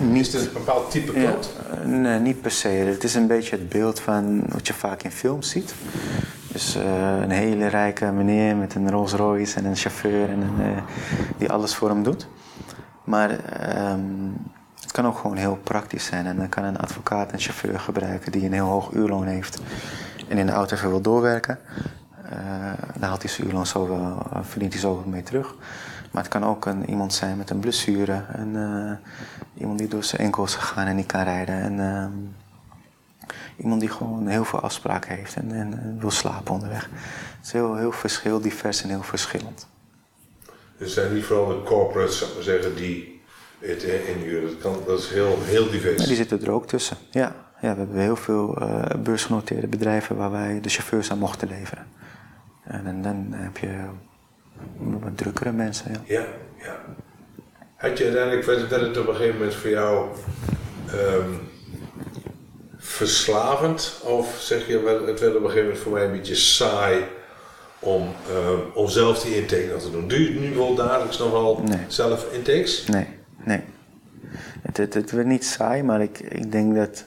niet. Is het een bepaald type klant? Ja, nee, niet per se. Het is een beetje het beeld van wat je vaak in films ziet. Dus uh, een hele rijke meneer met een Rolls Royce en een chauffeur en een, uh, die alles voor hem doet. Maar um, het kan ook gewoon heel praktisch zijn. En dan kan een advocaat een chauffeur gebruiken die een heel hoog uurloon heeft en in de auto even wil doorwerken. Uh, dan haalt hij zijn uurloon zo wel, verdient hij zo mee terug. Maar het kan ook een, iemand zijn met een blessure. Een, iemand die door zijn enkels is gegaan en niet kan rijden. En, ehm, iemand die gewoon heel veel afspraken heeft en, en, wil slapen onderweg. Het is heel, heel, verschil, divers en heel verschillend. Dus zijn niet vooral de corporates, zou maar zeggen, die het inhuren. Dat, kan, dat is heel, heel divers. Ja, die zitten er ook tussen. Ja, ja we hebben heel veel uh, beursgenoteerde bedrijven waar wij de chauffeurs aan mochten leveren. En, en dan heb je wat drukkere mensen. Ja, ja. ja. Had je uiteindelijk, werd het op een gegeven moment voor jou. Um, verslavend? Of zeg je, het werd op een gegeven moment voor mij een beetje saai om, uh, om zelf die intake te doen? Doe je nu wel dagelijks nog wel zelf intakes? Nee, nee. Het, het, het, werd niet saai, maar ik, ik denk dat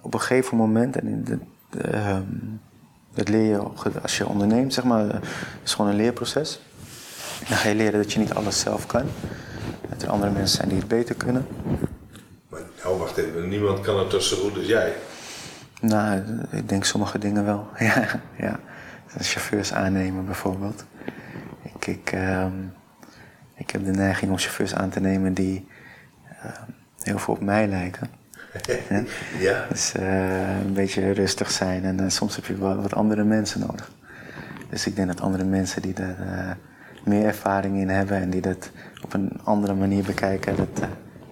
op een gegeven moment, en dat, uh, dat leer je als je onderneemt, zeg maar, het is gewoon een leerproces. Dan ga je leren dat je niet alles zelf kan. Dat er andere mensen zijn die het beter kunnen. Nou, wacht even. Niemand kan het toch zo goed als jij? Nou, ik denk sommige dingen wel. ja, ja. Chauffeurs aannemen bijvoorbeeld. Ik, ik, uh, ik heb de neiging om chauffeurs aan te nemen die uh, heel veel op mij lijken. ja. Dus uh, een beetje rustig zijn en uh, soms heb je wel wat andere mensen nodig. Dus ik denk dat andere mensen die er meer ervaring in hebben en die dat op een andere manier bekijken, dat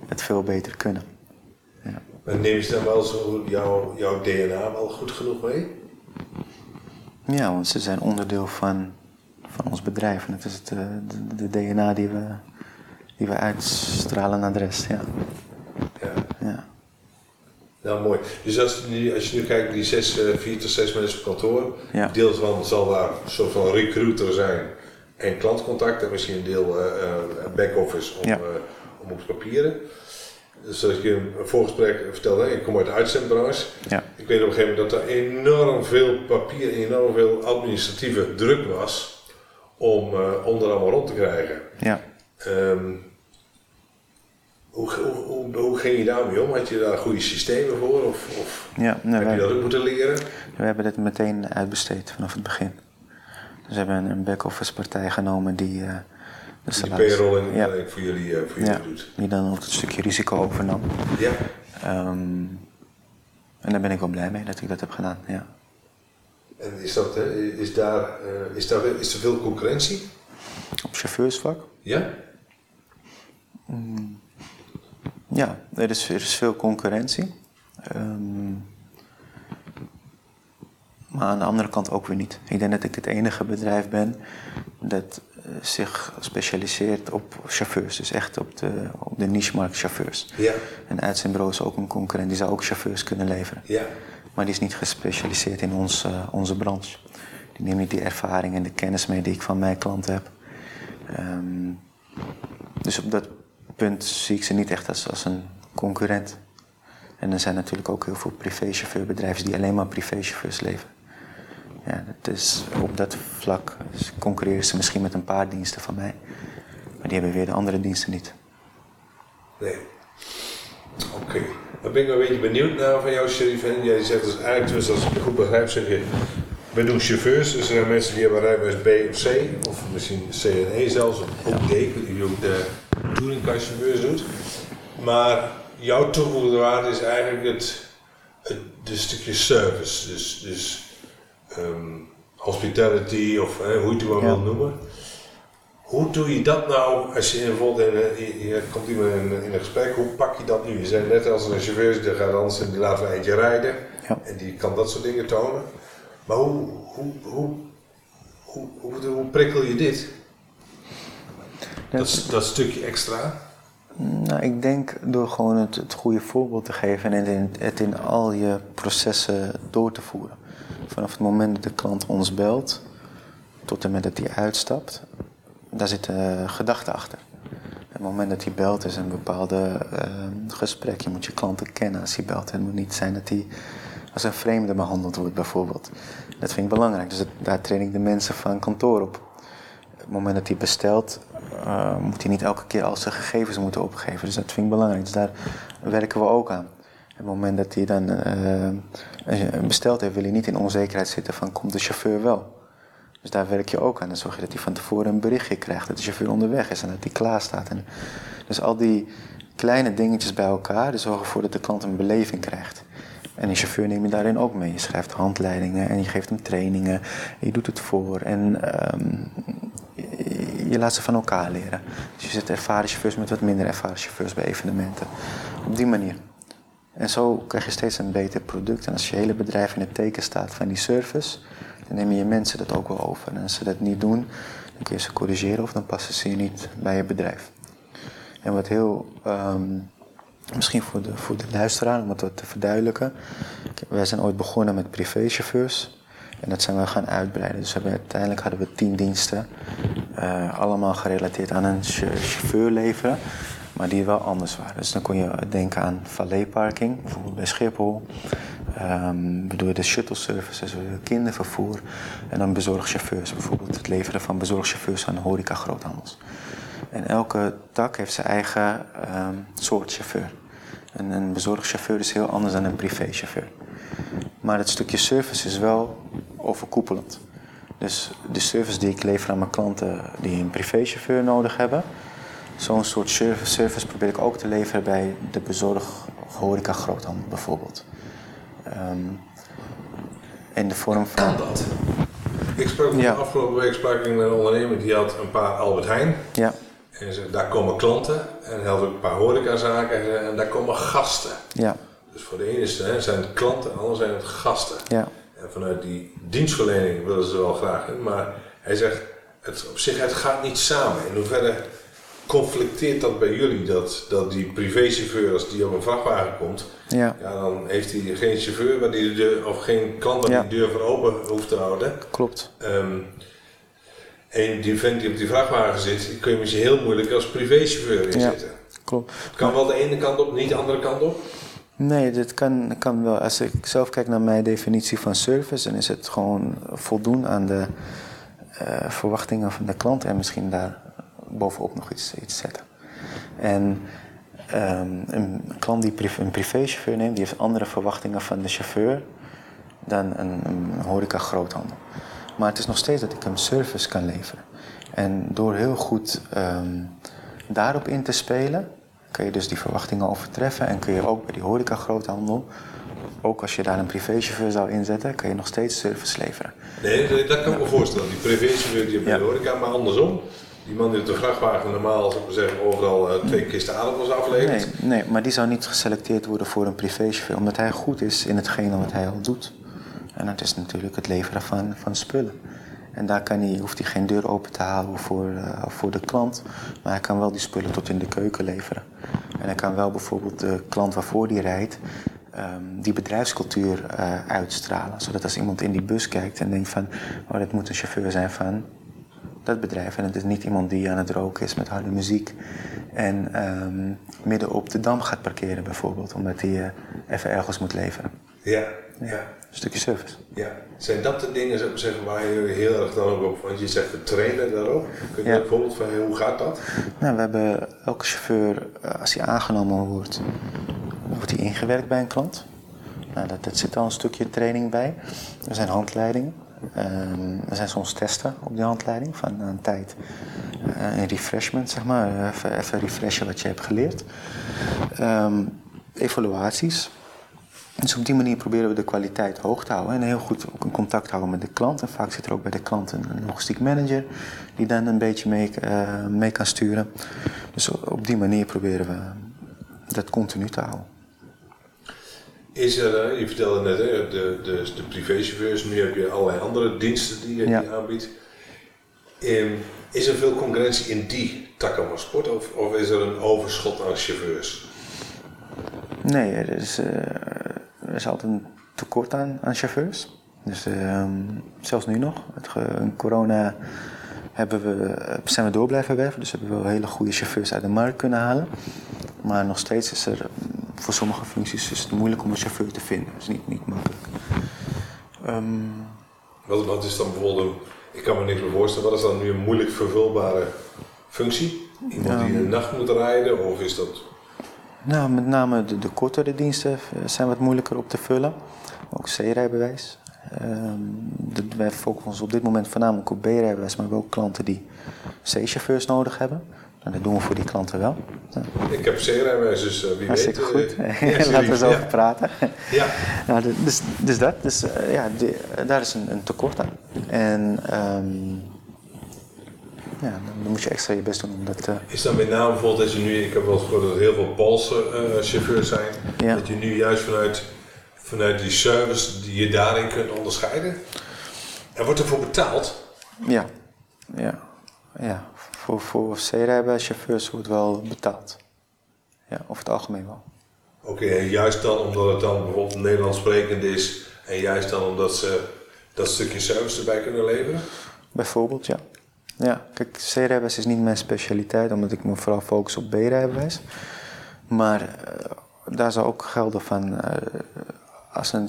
het veel beter kunnen. Maar neem je dan wel zo jouw, jouw DNA wel goed genoeg mee? Ja, want ze zijn onderdeel van, van ons bedrijf. En het is het, eh, de, de, DNA die we, die we uitstralen naar de rest. Ja. ja. ja. Nou, mooi. Dus als, je, als je nu kijkt, die zes, uh, vier tot zes mensen op kantoor, ja. deel van zal daar een soort van recruiter zijn en klantcontact en misschien een deel uh, back-office om, ja. om op papieren zoals ik in een voorgesprek vertelde, ik kom uit de uitzendbranche. Ja. Ik weet op een gegeven moment dat er enorm veel papier, enorm veel administratieve druk was om, uh, om er allemaal rond te krijgen. Ja. Um, hoe, hoe, hoe, ging je daarmee om? Had je daar goede systemen voor? Of, of ja, nee, heb je dat ook moeten leren? We hebben dit meteen uitbesteed vanaf het begin. We hebben een back-office partij genomen die... Uh, dus die payroll in, ja. voor jullie, uh, voor jullie doet. Die dan ook het stukje risico overnam. Ja. Um, en daar ben ik wel blij mee dat ik dat heb gedaan, ja. En is, dat, is, daar, is, daar, is er veel concurrentie? Op chauffeursvak? Ja. Mm, ja, er is, er is veel concurrentie. Um, Maar aan de andere kant ook weer niet. Ik denk dat ik het enige bedrijf ben dat eh, zich specialiseert op chauffeurs. Dus echt op de, op de niche-markt chauffeurs. Ja. En uitzendbureau is ook een concurrent, die zou ook chauffeurs kunnen leveren. Ja. Maar die is niet gespecialiseerd in ons, eh, onze branche. Die neemt niet die ervaring en de kennis mee die ik van mijn klanten heb. Ehm, dus op dat punt zie ik ze niet echt als, als een concurrent. En er zijn natuurlijk ook heel veel privéchauffeurbedrijven die alleen maar privéchauffeurs leveren. Ja, dat is, op dat vlak dus concurreren ze misschien met een paar diensten van mij. Maar die hebben weer de andere diensten niet. Nee. Oké. Dan ben ik wel een beetje benieuwd naar van jou, Sherif. En Jij zegt dus eigenlijk, tenminste als ik het goed begrijp, zeg je... We doen chauffeurs, dus er zijn mensen die hebben rijbewijs B of C, of misschien C en E zelfs, of ook D, ik weet niet ook de touringcar-chauffeurs doet. Maar jouw toegevoegde waarde is eigenlijk het, het, het stukje service, dus, dus ehm, hospitality of hè, hoe je het maar Ja. wil noemen. Hoe doe je dat nou als je bijvoorbeeld in, een- je, je komt iemand in, in een gesprek, hoe pak je dat nu? Je zei net als een chauffeur die gaat anders en die laten we eentje rijden Ja. en die kan dat soort dingen tonen. Maar hoe, hoe, hoe, hoe, hoe, hoe prikkel je dit? Dat, dat stukje extra? Nou, ik denk door gewoon het, het goede voorbeeld te geven en het in, het in al je processen door te voeren. Vanaf het moment dat de klant ons belt tot en met dat hij uitstapt, daar zit een gedachte achter. Het moment dat hij belt is een bepaalde eh, gesprek. Je moet je klanten kennen als hij belt. Het moet niet zijn dat hij als een vreemde behandeld wordt bijvoorbeeld. Dat vind ik belangrijk. Dus daar train ik de mensen van kantoor op. Op het moment dat hij bestelt, eh, moet hij niet elke keer al zijn gegevens moeten opgeven. Dus dat vind ik belangrijk. Dus daar werken we ook aan. Op het moment dat hij dan eh, besteld heeft, wil hij niet in onzekerheid zitten van komt de chauffeur wel. Dus daar werk je ook aan. Dan zorg je dat hij van tevoren een berichtje krijgt dat de chauffeur onderweg is en dat hij klaar staat. En dus al die kleine dingetjes bij elkaar die zorgen ervoor dat de klant een beleving krijgt. En de chauffeur neem je daarin ook mee. Je schrijft handleidingen en je geeft hem trainingen. En je doet het voor. En ehm, je laat ze van elkaar leren. Dus je zet ervaren chauffeurs met wat minder ervaren chauffeurs bij evenementen. Op die manier. En zo krijg je steeds een beter product. En als je hele bedrijf in het teken staat van die service, dan nemen je mensen dat ook wel over. En als ze dat niet doen, dan kun je ze corrigeren of dan passen ze je niet bij je bedrijf. En wat heel, ehm, misschien voor de, voor de luisteraar, om het wat te verduidelijken. Wij zijn ooit begonnen met privéchauffeurs. En dat zijn we gaan uitbreiden. Dus uiteindelijk hadden we tien diensten. eh, allemaal gerelateerd aan een ch- chauffeur leveren. Maar die wel anders waren. Dus dan kon je denken aan valetparking, bijvoorbeeld bij Schiphol. Ehm we doen de shuttle services, kindervervoer. En dan bezorgchauffeurs, bijvoorbeeld het leveren van bezorgchauffeurs aan horeca groothandels. En elke tak heeft zijn eigen ehm, soort chauffeur. En een bezorgchauffeur is heel anders dan een privéchauffeur. Maar het stukje service is wel overkoepelend. Dus de service die ik lever aan mijn klanten die een privéchauffeur nodig hebben, zo'n soort service, probeer ik ook te leveren bij de bezorg horeca groothandel bijvoorbeeld. Ehm, in de vorm van. Kan dat? Ik sprak Ja. afgelopen week sprak ik met een ondernemer die had een paar Albert Heijn. Ja, En zei, daar komen klanten en hij had ook een paar horecazaken en daar komen gasten. ja, Dus voor de ene is- hè, zijn het klanten, en de andere zijn het gasten. ja. En vanuit die dienstverlening willen ze wel graag in, maar hij zegt, het, op zich het gaat niet samen. In hoeverre conflicteert dat bij jullie, dat, dat die privéchauffeur als die op een vrachtwagen komt, ja. ja, dan heeft hij geen chauffeur waar die de deur, of geen klant waar Ja. die de deur voor open hoeft te houden. Klopt. Ehm, en die vent die op die vrachtwagen zit, kun je misschien heel moeilijk als privéchauffeur Ja. inzetten. Klopt. Het kan wel de ene kant op, niet de andere kant op. Nee, dit kan, kan wel. Als ik zelf kijk naar mijn definitie van service, dan is het gewoon voldoen aan de eh, verwachtingen van de klant en misschien daar bovenop nog iets, iets zetten. En ehm, een klant die een privéchauffeur neemt, die heeft andere verwachtingen van de chauffeur dan een, een horeca groothandel. Maar het is nog steeds dat ik hem service kan leveren. En door heel goed ehm, daarop in te spelen, kun je dus die verwachtingen overtreffen. En kun je ook bij die horeca groothandel, ook als je daar een privéchauffeur zou inzetten, kun je nog steeds service leveren. Nee, dat- kan ik me voorstellen. Die privéchauffeur die op de horeca, maar andersom. Die man die op de vrachtwagen normaal, zou ik zeggen, overal eh, twee kisten aardappels aflevert. Nee, nee, maar die zou niet geselecteerd worden voor een privéchauffeur, omdat hij goed is in hetgene wat hij al doet. En dat is natuurlijk het leveren van, van spullen. En daar kan hij, hoeft hij geen deur open te halen voor, uh, voor de klant, maar hij kan wel die spullen tot in de keuken leveren. En hij kan wel bijvoorbeeld de klant waarvoor hij rijdt, um, die bedrijfscultuur uh, uitstralen. Zodat als iemand in die bus kijkt en denkt van, oh, dat moet een chauffeur zijn van dat bedrijf. En het is niet iemand die aan het roken is met harde muziek en um, midden op de dam gaat parkeren bijvoorbeeld, omdat hij uh, even ergens moet leveren. Ja, ja. Een stukje service. Ja. Zijn dat de dingen, zou ik zeggen, waar je heel erg dan ook op, want je zegt we trainen daarop. Kun je Ja. een voorbeeld van hoe gaat dat? Nou, we hebben elke chauffeur, eh, als hij aangenomen wordt, wordt hij ingewerkt bij een klant. Nou, dat, dat zit al een stukje training bij. Er zijn handleidingen. Ehm, er zijn soms testen op die handleiding van een tijd. Eh, een refreshment, zeg maar. Even, even refreshen wat je hebt geleerd. Ehm, evaluaties. Dus op die manier proberen we de kwaliteit hoog te houden en heel goed in contact houden met de klant. En vaak zit er ook bij de klant een een logistiek manager die dan een beetje mee, eh, mee kan sturen. Dus op die manier proberen we dat continu te houden. Is er, je vertelde net, de, de, de privéchauffeurs, nu heb je allerlei andere diensten die je Ja. die aanbiedt. Ehm, is er veel concurrentie in die takken van sport of, of is er een overschot aan chauffeurs? Nee, er is, eh, er is altijd een tekort aan, aan chauffeurs. Dus ehm, zelfs nu nog. Het ge- in corona hebben we, zijn we door blijven werven. Dus hebben we wel hele goede chauffeurs uit de markt kunnen halen. Maar nog steeds is er voor sommige functies is het moeilijk om een chauffeur te vinden. Dat is niet, niet makkelijk. Ehm, Wat, wat is dan bijvoorbeeld, ik kan me niks meer voorstellen, wat is dan nu een moeilijk vervulbare functie? Iemand die in de nacht moet rijden of is dat... Nou, met name de, de kortere diensten eh, zijn wat moeilijker op te vullen. Ook C-rijbewijs. De, wij focussen ons op dit moment voornamelijk op B-rijbewijs, maar we hebben ook klanten die C-chauffeurs nodig hebben. En dat doen we voor die klanten wel. Ja, Ik heb C-rijbewijs, dus eh, wie hartstikke weet... goed. eh, ja, Laten we ja. over praten. Ja, Nou, de- dus, dus dat, dus, eh, ja, die- daar is een, een tekort aan. En ehm, ja, dan, moet je extra je best doen om dat... Is dan met name bijvoorbeeld dat je nu, ik heb wel eens gehoord dat er heel veel Poolse chauffeurs zijn, dat je nu juist vanuit, vanuit die service die je daarin kunt onderscheiden. En wordt ervoor betaald? Ja, ja, ja. Voor, voor C-rijbewijschauffeurs wordt wel betaald. Ja, over het algemeen wel. Oké, en juist dan omdat het dan bijvoorbeeld Nederlands sprekend is en juist dan omdat ze dat stukje service erbij kunnen leveren? Bijvoorbeeld, ja. Ja, kijk, C-rijbewijs is niet mijn specialiteit, omdat ik me vooral focus op B-rijbewijs. Maar eh, daar zou ook gelden van, eh, als, een,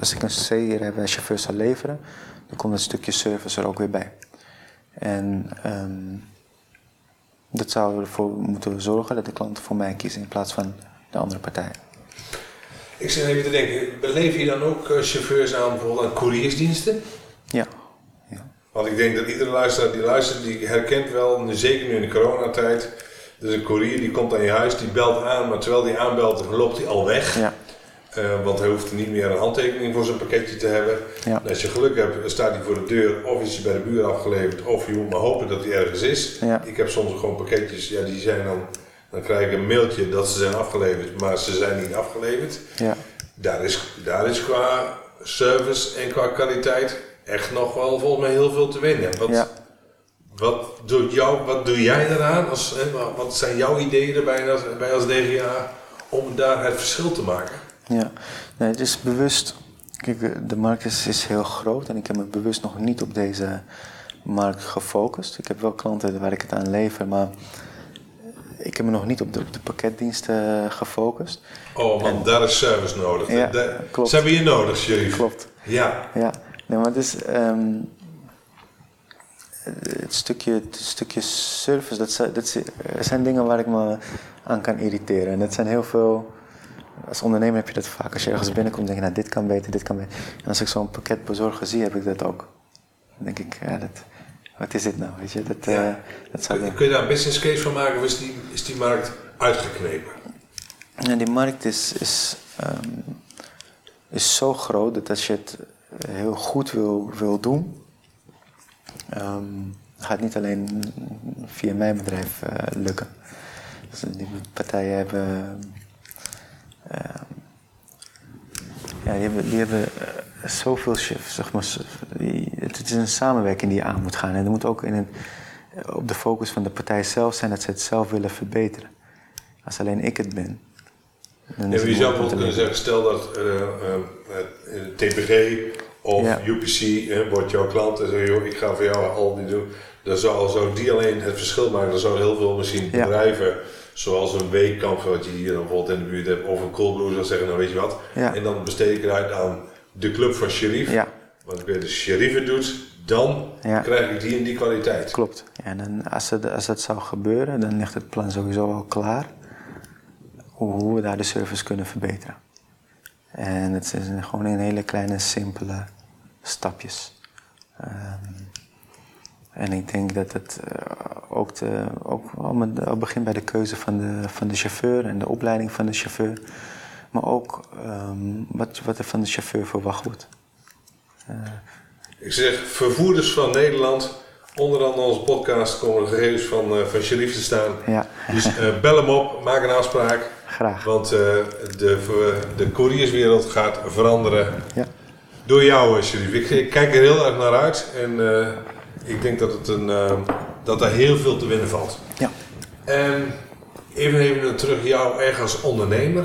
als ik een C-rijbewijschauffeur zou leveren, dan komt dat stukje service er ook weer bij. En ehm, dat zou ervoor moeten zorgen dat de klanten voor mij kiezen in plaats van de andere partij. Ik zit even te denken, beleef je dan ook eh, chauffeurs aan bijvoorbeeld aan couriersdiensten? Ja. ja. Want ik denk dat iedere luisteraar die luistert, die herkent wel, zeker nu in de coronatijd, dus een courier die komt aan je huis, die belt aan, maar terwijl die aanbelt, loopt hij al weg. Ja. Eh, want hij hoeft niet meer een handtekening voor zijn pakketje te hebben. Ja. Als je geluk hebt, staat hij voor de deur, of is hij bij de buur afgeleverd, of je moet maar hopen dat hij ergens is. Ja. Ik heb soms gewoon pakketjes, ja, die zijn dan, dan krijg ik een mailtje dat ze zijn afgeleverd, maar ze zijn niet afgeleverd. ja. Daar is, daar is qua service en qua kwaliteit echt nog wel volgens mij heel veel te winnen. Wat, wat, doet jou, wat doe jij eraan? Als, hè, wat- wat zijn jouw ideeën erbij als, bij als DGA om daar het verschil te maken? Ja, nee, het is bewust. Kijk, eh, de markt is, is heel groot en ik heb me bewust nog niet op deze markt gefocust. Ik heb wel klanten waar ik het aan lever, maar ik heb me nog niet op de, op de pakketdiensten gefocust. Oh, want daar is service nodig. Ja, klopt. Ze hebben je nodig, Sheriff. Klopt. Ja, Ja, nee, maar het is. ehm, het, stukje, het stukje service, dat zijn, dat er zijn dingen waar ik me aan kan irriteren. En dat zijn heel veel. Als ondernemer heb je dat vaak. Als je ergens binnenkomt, denk je, nou, dit kan beter, dit kan beter. En als ik zo'n pakketbezorger zie, heb ik dat ook. Dan denk ik, ja, dat, wat is dit nou? Weet je, dat, eh, Ja. dat zou kun, kun je daar een business case van maken of is die, is die markt uitgeknepen? En die markt is, is, ehm, is zo groot dat als je het heel goed wil, wil doen, ehm, gaat niet alleen via mijn bedrijf eh, lukken. Dus die partijen hebben. Ehm, ja, die hebben, die hebben eh, zoveel shifts. Zeg maar, die- het, is een samenwerking die je aan moet gaan. En er moet ook in op de focus van de partij zelf zijn dat ze het zelf willen verbeteren. Als alleen ik het ben. Dan Ja, is maar het je zou kunnen zeggen, stel dat eh, eh, TPG of Ja. UPC wordt jouw klant en zeg joh, ik ga voor jou al die doen. Dan zou, zou die alleen het verschil maken. Dan zouden heel veel misschien Ja. Zoals een weekkamp wat je hier dan bijvoorbeeld in de buurt hebt, of een coolbrew zou zeggen, nou weet je wat. Ja. En dan besteed ik eruit aan de club van Sheriff. Ja, Want ik weet de Sheriff het doet, dan Ja. krijg ik die en die kwaliteit. klopt. En dan, als, het, als dat zou gebeuren, dan ligt het plan sowieso al klaar. Hoe, hoe we daar de service kunnen verbeteren. En het is gewoon in hele kleine, simpele stapjes. Ehm, en ik denk dat het eh, ook, de, ook al met- al begint bij de keuze van de, van de chauffeur en de opleiding van de chauffeur. Maar ook ehm, wat, wat er van de chauffeur verwacht wordt. Ik zeg, vervoerders van Nederland, onder andere onze podcast komen de gegevens van, eh van Sheriff te staan. Ja, Dus eh, bel hem op, maak een afspraak. graag. Want eh, de, de courierswereld gaat veranderen Ja. door jou, eh, Sheriff. Ik, ik kijk er heel erg naar uit en eh, ik denk dat, het een, eh, dat er heel veel te winnen valt. Ja. En even, even terug jou erg als ondernemer.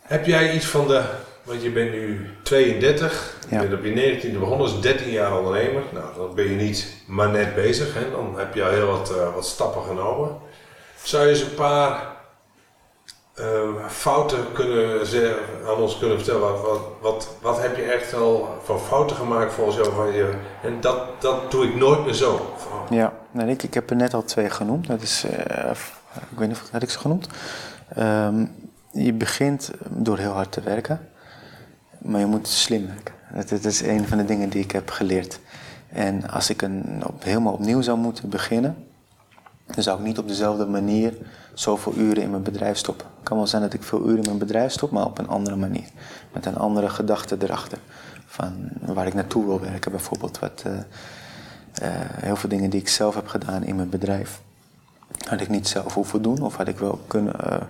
Heb jij iets van de, want je bent nu 32, Ja. je bent op je 19e begonnen als 13 jaar ondernemer. Nou, dan ben je niet maar net bezig, hè? dan heb je al heel wat, eh, wat stappen genomen. Zou je eens een paar eh, fouten kunnen zeggen, aan ons kunnen vertellen? Wat, wat, wat, wat heb je echt al van fouten gemaakt volgens jou? Van je, en dat, dat doe ik nooit meer zo. Ja, nou, ik, ik heb er net al twee genoemd. Dat is, eh, ik weet niet of had ik ze genoemd. Ehm, je begint door heel hard te werken, maar je moet slim werken. Dat, dat is een van de dingen die ik heb geleerd. En als ik een, op, helemaal opnieuw zou moeten beginnen, dan zou ik niet op dezelfde manier zoveel uren in mijn bedrijf stoppen. Het kan wel zijn dat ik veel uren in mijn bedrijf stop, maar op een andere manier. Met een andere gedachte erachter. Van waar ik naartoe wil werken bijvoorbeeld. Wat, eh, eh, heel veel dingen die ik zelf heb gedaan in mijn bedrijf. Had ik niet zelf hoeven doen of had ik wel kunnen, eh,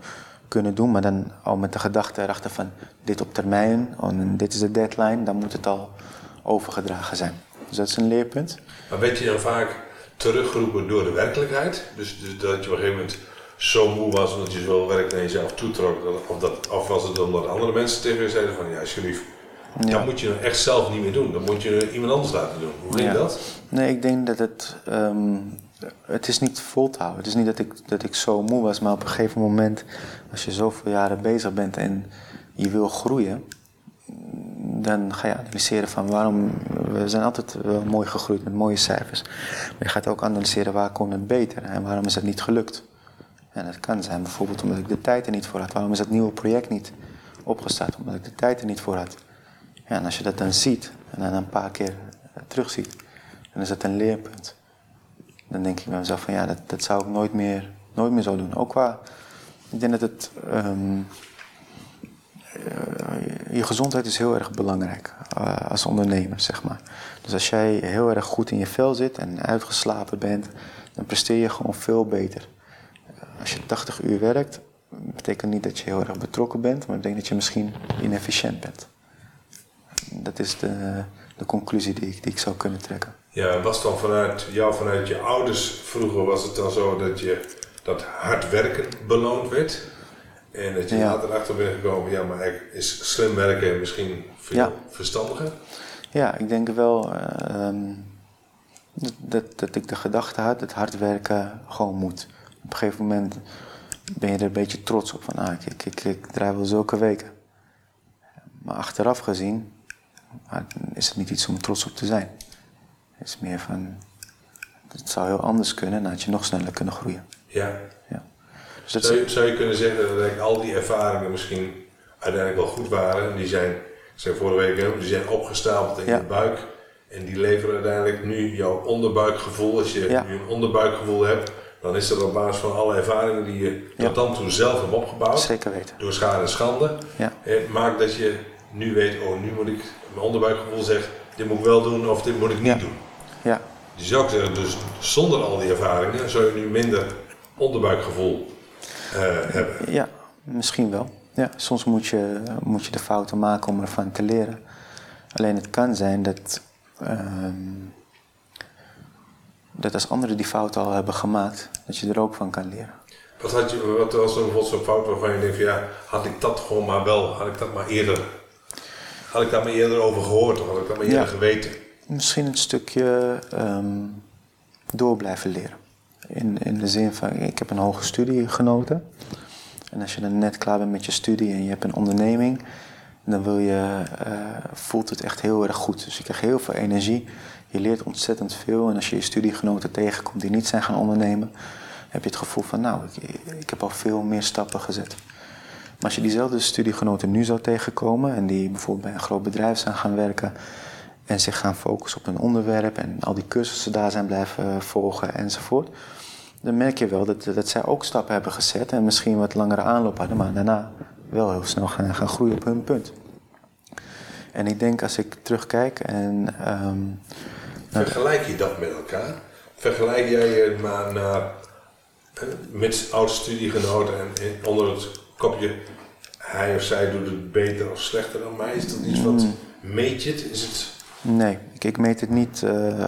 kunnen doen. Maar dan al met de gedachte erachter van dit op termijn. oh, en dit is de deadline. Dan moet het al overgedragen zijn. Dus dat is een leerpunt. Maar werd je dan vaak teruggeroepen door de werkelijkheid? Dus, dus dat je op een gegeven moment zo moe was omdat je zoveel werk naar jezelf toetrok? dat- Of, dat, of was het omdat andere mensen tegen je zeiden van ja, Sheriff, Ja. dat moet je nou echt zelf niet meer doen. Dat moet je iemand anders laten doen. Hoe vind je Ja. dat? Nee, ik denk dat het. ehm, het is niet vol te houden. Het is niet dat ik, dat ik zo moe was, maar op een gegeven moment, als je zoveel jaren bezig bent en je wil groeien, dan ga je analyseren van waarom. We zijn altijd wel mooi gegroeid met mooie cijfers. Maar je gaat ook analyseren waar kon het beter en waarom is het niet gelukt. En dat kan zijn bijvoorbeeld omdat ik de tijd er niet voor had. Waarom is dat nieuwe project niet opgestart? Omdat ik de tijd er niet voor had. Ja, en als je dat dan ziet en dan een paar keer eh, terugziet, dan is dat een leerpunt. Dan denk ik bij mezelf van ja, dat, dat zou ik nooit meer, nooit meer zo doen. Ook qua, ik denk dat het, ehm, eh, je gezondheid is heel erg belangrijk eh, als ondernemer, zeg maar. Dus als jij heel erg goed in je vel zit en uitgeslapen bent, dan presteer je gewoon veel beter. Als je 80 uur werkt, betekent niet dat je heel erg betrokken bent, maar denk dat je misschien inefficiënt bent. Dat is de, de conclusie die ik, die ik zou kunnen trekken. Ja, was dan vanuit jou, vanuit je ouders vroeger, was het dan zo dat je dat hard werken beloond werd? En dat je Ja. later achter bent gekomen, ja, maar eigenlijk is slim werken misschien veel Ja. verstandiger? Ja, ik denk wel eh, ehm, dat, dat, dat ik de gedachte had dat hard werken gewoon moet. Op een gegeven moment ben je er een beetje trots op van, ah, ik, ik, ik, ik draai wel zulke weken. Maar achteraf gezien ah, is het niet iets om trots op te zijn. Het is meer van, het zou heel anders kunnen en dan had je nog sneller kunnen groeien. Ja. Dus dat Zou je, zou je kunnen zeggen dat eigenlijk al die ervaringen misschien uiteindelijk wel goed waren? Die zijn, ik zei vorige week, die zijn opgestapeld in Ja. je buik. En die leveren uiteindelijk nu jouw onderbuikgevoel. Als je Ja. nu een onderbuikgevoel hebt, dan is dat op basis van alle ervaringen die je Ja. tot dan toe zelf hebt opgebouwd. zeker weten. Door schade en schande. Ja. Het maakt dat je nu weet, oh nu moet ik, mijn onderbuikgevoel zegt, dit moet ik wel doen of dit moet ik niet doen. Ja, Je zou ook zeggen, dus zonder al die ervaringen zou je nu minder onderbuikgevoel eh, hebben. ja, misschien wel. Ja, soms moet je, moet je de fouten maken om ervan te leren. Alleen het kan zijn dat, ehm, dat als anderen die fouten al hebben gemaakt, dat je er ook van kan leren. Wat, had je, wat was er bijvoorbeeld zo'n fout waarvan je denkt van ja, had ik dat gewoon maar wel, had ik dat maar eerder, had ik daar maar eerder over gehoord of had ik dat maar eerder Ja. geweten? Misschien een stukje ehm, door blijven leren. In, in de zin van, ik heb een hoge studie genoten. En als je dan net klaar bent met je studie en je hebt een onderneming, dan wil je, eh, voelt het echt heel erg goed. Dus je krijgt heel veel energie. Je leert ontzettend veel. En als je je studiegenoten tegenkomt die niet zijn gaan ondernemen, heb je het gevoel van, nou, ik, ik heb al veel meer stappen gezet. Maar als je diezelfde studiegenoten nu zou tegenkomen en die bijvoorbeeld bij een groot bedrijf zijn gaan werken en zich gaan focussen op een onderwerp en al die cursussen daar zijn blijven volgen enzovoort, dan merk je wel dat, dat zij ook stappen hebben gezet en misschien wat langere aanloop hadden, maar daarna wel heel snel gaan, gaan groeien op hun punt. En ik denk als ik terugkijk en ehm, Vergelijk je dat met elkaar? Vergelijk jij je maar naar met oude studiegenoten en onder het kopje hij of zij doet het beter of slechter dan mij? Is dat iets wat meet je het? Is het nee, ik, ik meet het niet. eh,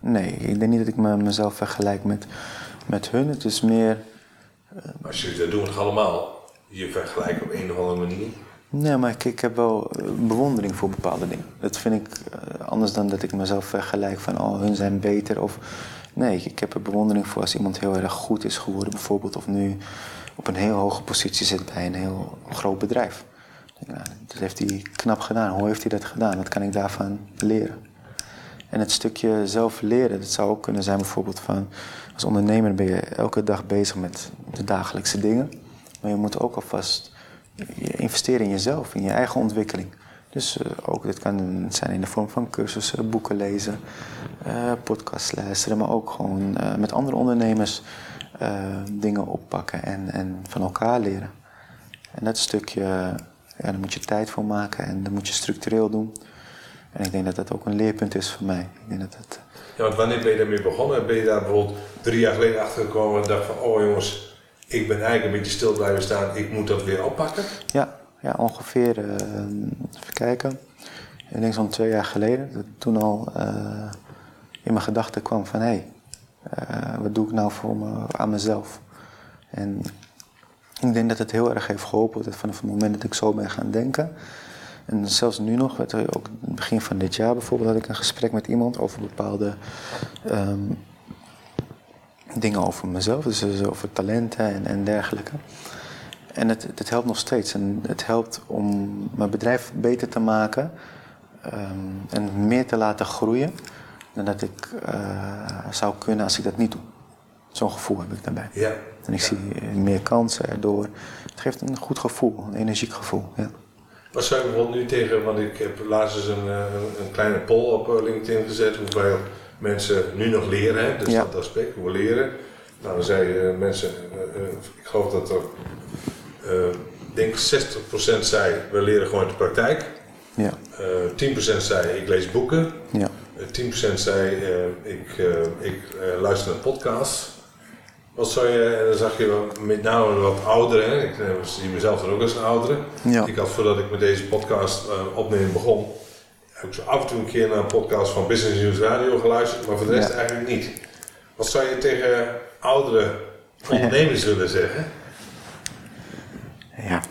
nee, ik denk niet dat ik me, mezelf vergelijk met, met hun. Het is meer Als jullie dat doen, allemaal. Je vergelijkt op een of andere manier. Nee, maar ik, ik heb wel eh, bewondering voor bepaalde dingen. Dat vind ik eh, anders dan dat ik mezelf vergelijk van oh, hun zijn beter. Of, nee, ik, heb er bewondering voor als iemand heel erg goed is geworden, bijvoorbeeld. Of nu op een heel hoge positie zit bij een heel groot bedrijf. Nou, dat heeft hij knap gedaan. Hoe heeft hij dat gedaan? Wat kan ik daarvan leren? En het stukje zelf leren, dat zou ook kunnen zijn bijvoorbeeld van... als ondernemer ben je elke dag bezig met de dagelijkse dingen. Maar je moet ook alvast investeren in jezelf, in je eigen ontwikkeling. Dus eh, ook, dit kan zijn in de vorm van cursussen, boeken lezen, eh podcasts luisteren... maar ook gewoon eh, met andere ondernemers dingen oppakken en, en van elkaar leren. En dat stukje, ja, daar moet je tijd voor maken en dat moet je structureel doen... En ik denk dat dat ook een leerpunt is voor mij. Ik denk dat dat, Ja, want wanneer ben je daarmee begonnen? Ben je daar bijvoorbeeld drie jaar geleden achter gekomen en dacht van, oh jongens, ik ben eigenlijk een beetje stil blijven staan, ik moet dat weer oppakken? ja, ja, ongeveer, eh, even kijken. Ik denk zo'n twee jaar geleden, toen al eh, in mijn gedachten kwam van... hé, hey, wat doe ik nou voor me, aan mezelf? En ik denk dat het heel erg heeft geholpen dat vanaf het moment dat ik zo ben gaan denken... En zelfs nu nog, ook in het begin van dit jaar bijvoorbeeld, had ik een gesprek met iemand over bepaalde ehm, dingen over mezelf, dus, dus over talenten en, en dergelijke. En het, het helpt nog steeds. En het helpt om mijn bedrijf beter te maken ehm, en meer te laten groeien dan dat ik eh, zou kunnen als ik dat niet doe. Zo'n gevoel heb ik daarbij. Ja. En ik zie meer kansen erdoor. Het geeft een goed gevoel, een energiek gevoel. Ja. Wat zou je bijvoorbeeld nu tegen, want ik heb laatst eens een, eh, een, kleine poll op eh, LinkedIn gezet, hoeveel mensen nu nog leren, hè? dus Ja. dat aspect, hoe we leren. Nou, dan zeiden mensen, eh, eh, ik geloof dat er, denk 60% zei, we leren gewoon de praktijk. Ja, Eh 10% zei, ik lees boeken. ja, Eh, 10% zei, ik, ik luister naar podcasts. Wat zou je, en dan zag je wel met name wat ouderen, hè? ik eh, zie mezelf dan ook als een oudere. Ja. Ik had voordat ik met deze podcast eh, opnemen begon, heb ik zo af en toe een keer naar een podcast van Business News Radio geluisterd, maar voor de rest Ja. eigenlijk niet. Wat zou je tegen oudere ondernemers willen zeggen? ja.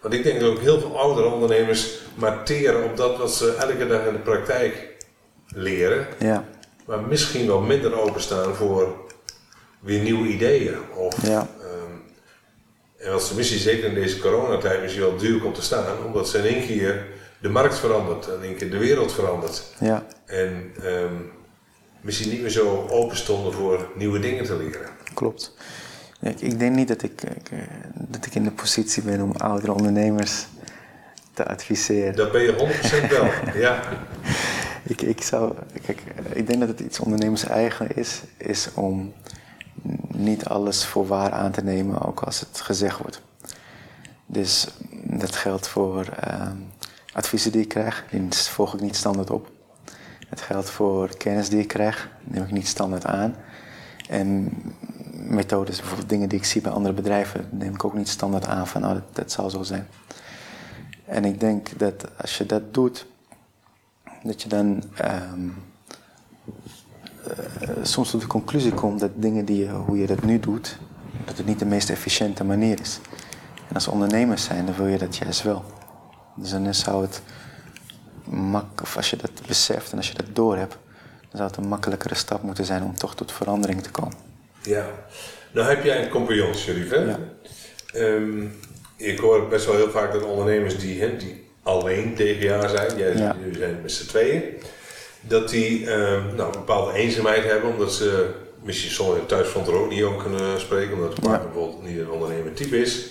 Want ik denk dat ook heel veel oudere ondernemers maar teren op dat wat ze elke dag in de praktijk leren. ja. Maar misschien wel minder openstaan voor weer nieuwe ideeën. Of, Ja. ehm, en wat ze misschien zeker in deze coronatijd misschien wel duur komt te staan, omdat ze in één keer de markt verandert, in één keer de wereld verandert. ja. En ehm, misschien niet meer zo open stonden voor nieuwe dingen te leren. Klopt. Ik, ik denk niet dat ik, ik, eh, dat ik in de positie ben om oudere ondernemers te adviseren. Dat ben je 100% wel. ja. Ik, ik, zou, ik denk dat het iets ondernemers eigen is, is om niet alles voor waar aan te nemen, ook als het gezegd wordt. Dus dat geldt voor ehm, adviezen die ik krijg, die volg ik niet standaard op. Het geldt voor kennis die ik krijg, neem ik niet standaard aan. En methodes, bijvoorbeeld dingen die ik zie bij andere bedrijven, neem ik ook niet standaard aan van nou, dat, dat zal zo zijn. En ik denk dat als je dat doet, dat je dan ehm, eh, soms tot de conclusie komt dat dingen die je, hoe je dat nu doet, dat het niet de meest efficiënte manier is. En als ondernemers zijn, dan wil je dat juist wel. Dus dan zou het mak, of als je dat beseft en als je dat doorhebt, dan zou het een makkelijkere stap moeten zijn om toch tot verandering te komen. Ja, nou heb jij een compagnon, hè? Ja. Ehm, ik hoor best wel heel vaak dat ondernemers die, hè, die alleen DGA zijn, jij Ja. jullie zijn met z'n tweeën, dat die ehm, nou, een bepaalde eenzaamheid hebben, omdat ze misschien sommigen thuis van er ook niet over kunnen spreken, omdat de partner Ja. bijvoorbeeld niet een ondernemer type is.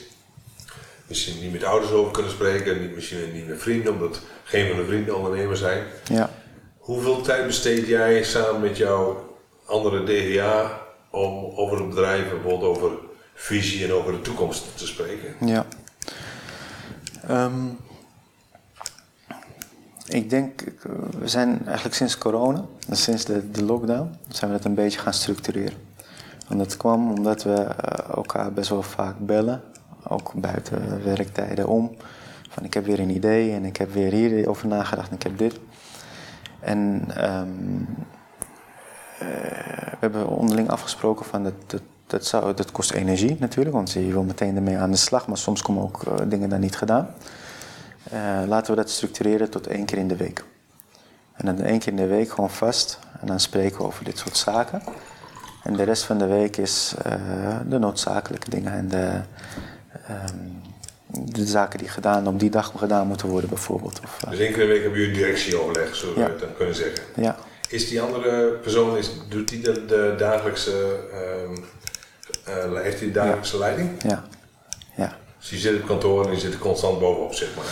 Misschien niet met ouders over kunnen spreken, niet, misschien niet met vrienden, omdat geen van de vrienden ondernemer zijn. Ja. Hoeveel tijd besteed jij samen met jouw andere DGA om over het bedrijf, bijvoorbeeld over visie en over de toekomst te spreken? Ja. Ehm, ik denk, eh, we zijn eigenlijk sinds corona, dus sinds de, de lockdown, zijn we dat een beetje gaan structureren. En dat kwam omdat we eh, elkaar best wel vaak bellen, ook buiten werktijden om. Van ik heb weer een idee en ik heb weer hierover nagedacht en ik heb dit. En ehm, eh, we hebben onderling afgesproken van dat, dat, zou, dat kost energie natuurlijk, want je wil meteen ermee aan de slag, maar soms komen ook dingen dan niet gedaan. Eh, laten we dat structureren tot één keer in de week. En dan één keer in de week gewoon vast en dan spreken we over dit soort zaken. En de rest van de week is eh, de noodzakelijke dingen en de, ehm, de zaken die gedaan, op die dag gedaan moeten worden bijvoorbeeld. Of, eh, Dus één keer in de week hebben jullie directieoverleg, zo we het dan kunnen zeggen. ja. Is die andere persoon, is, doet die de, de dagelijkse, ehm, eh, heeft hij de dagelijkse leiding? Ja. Dus die zit op kantoor en die zit er constant bovenop, zeg maar.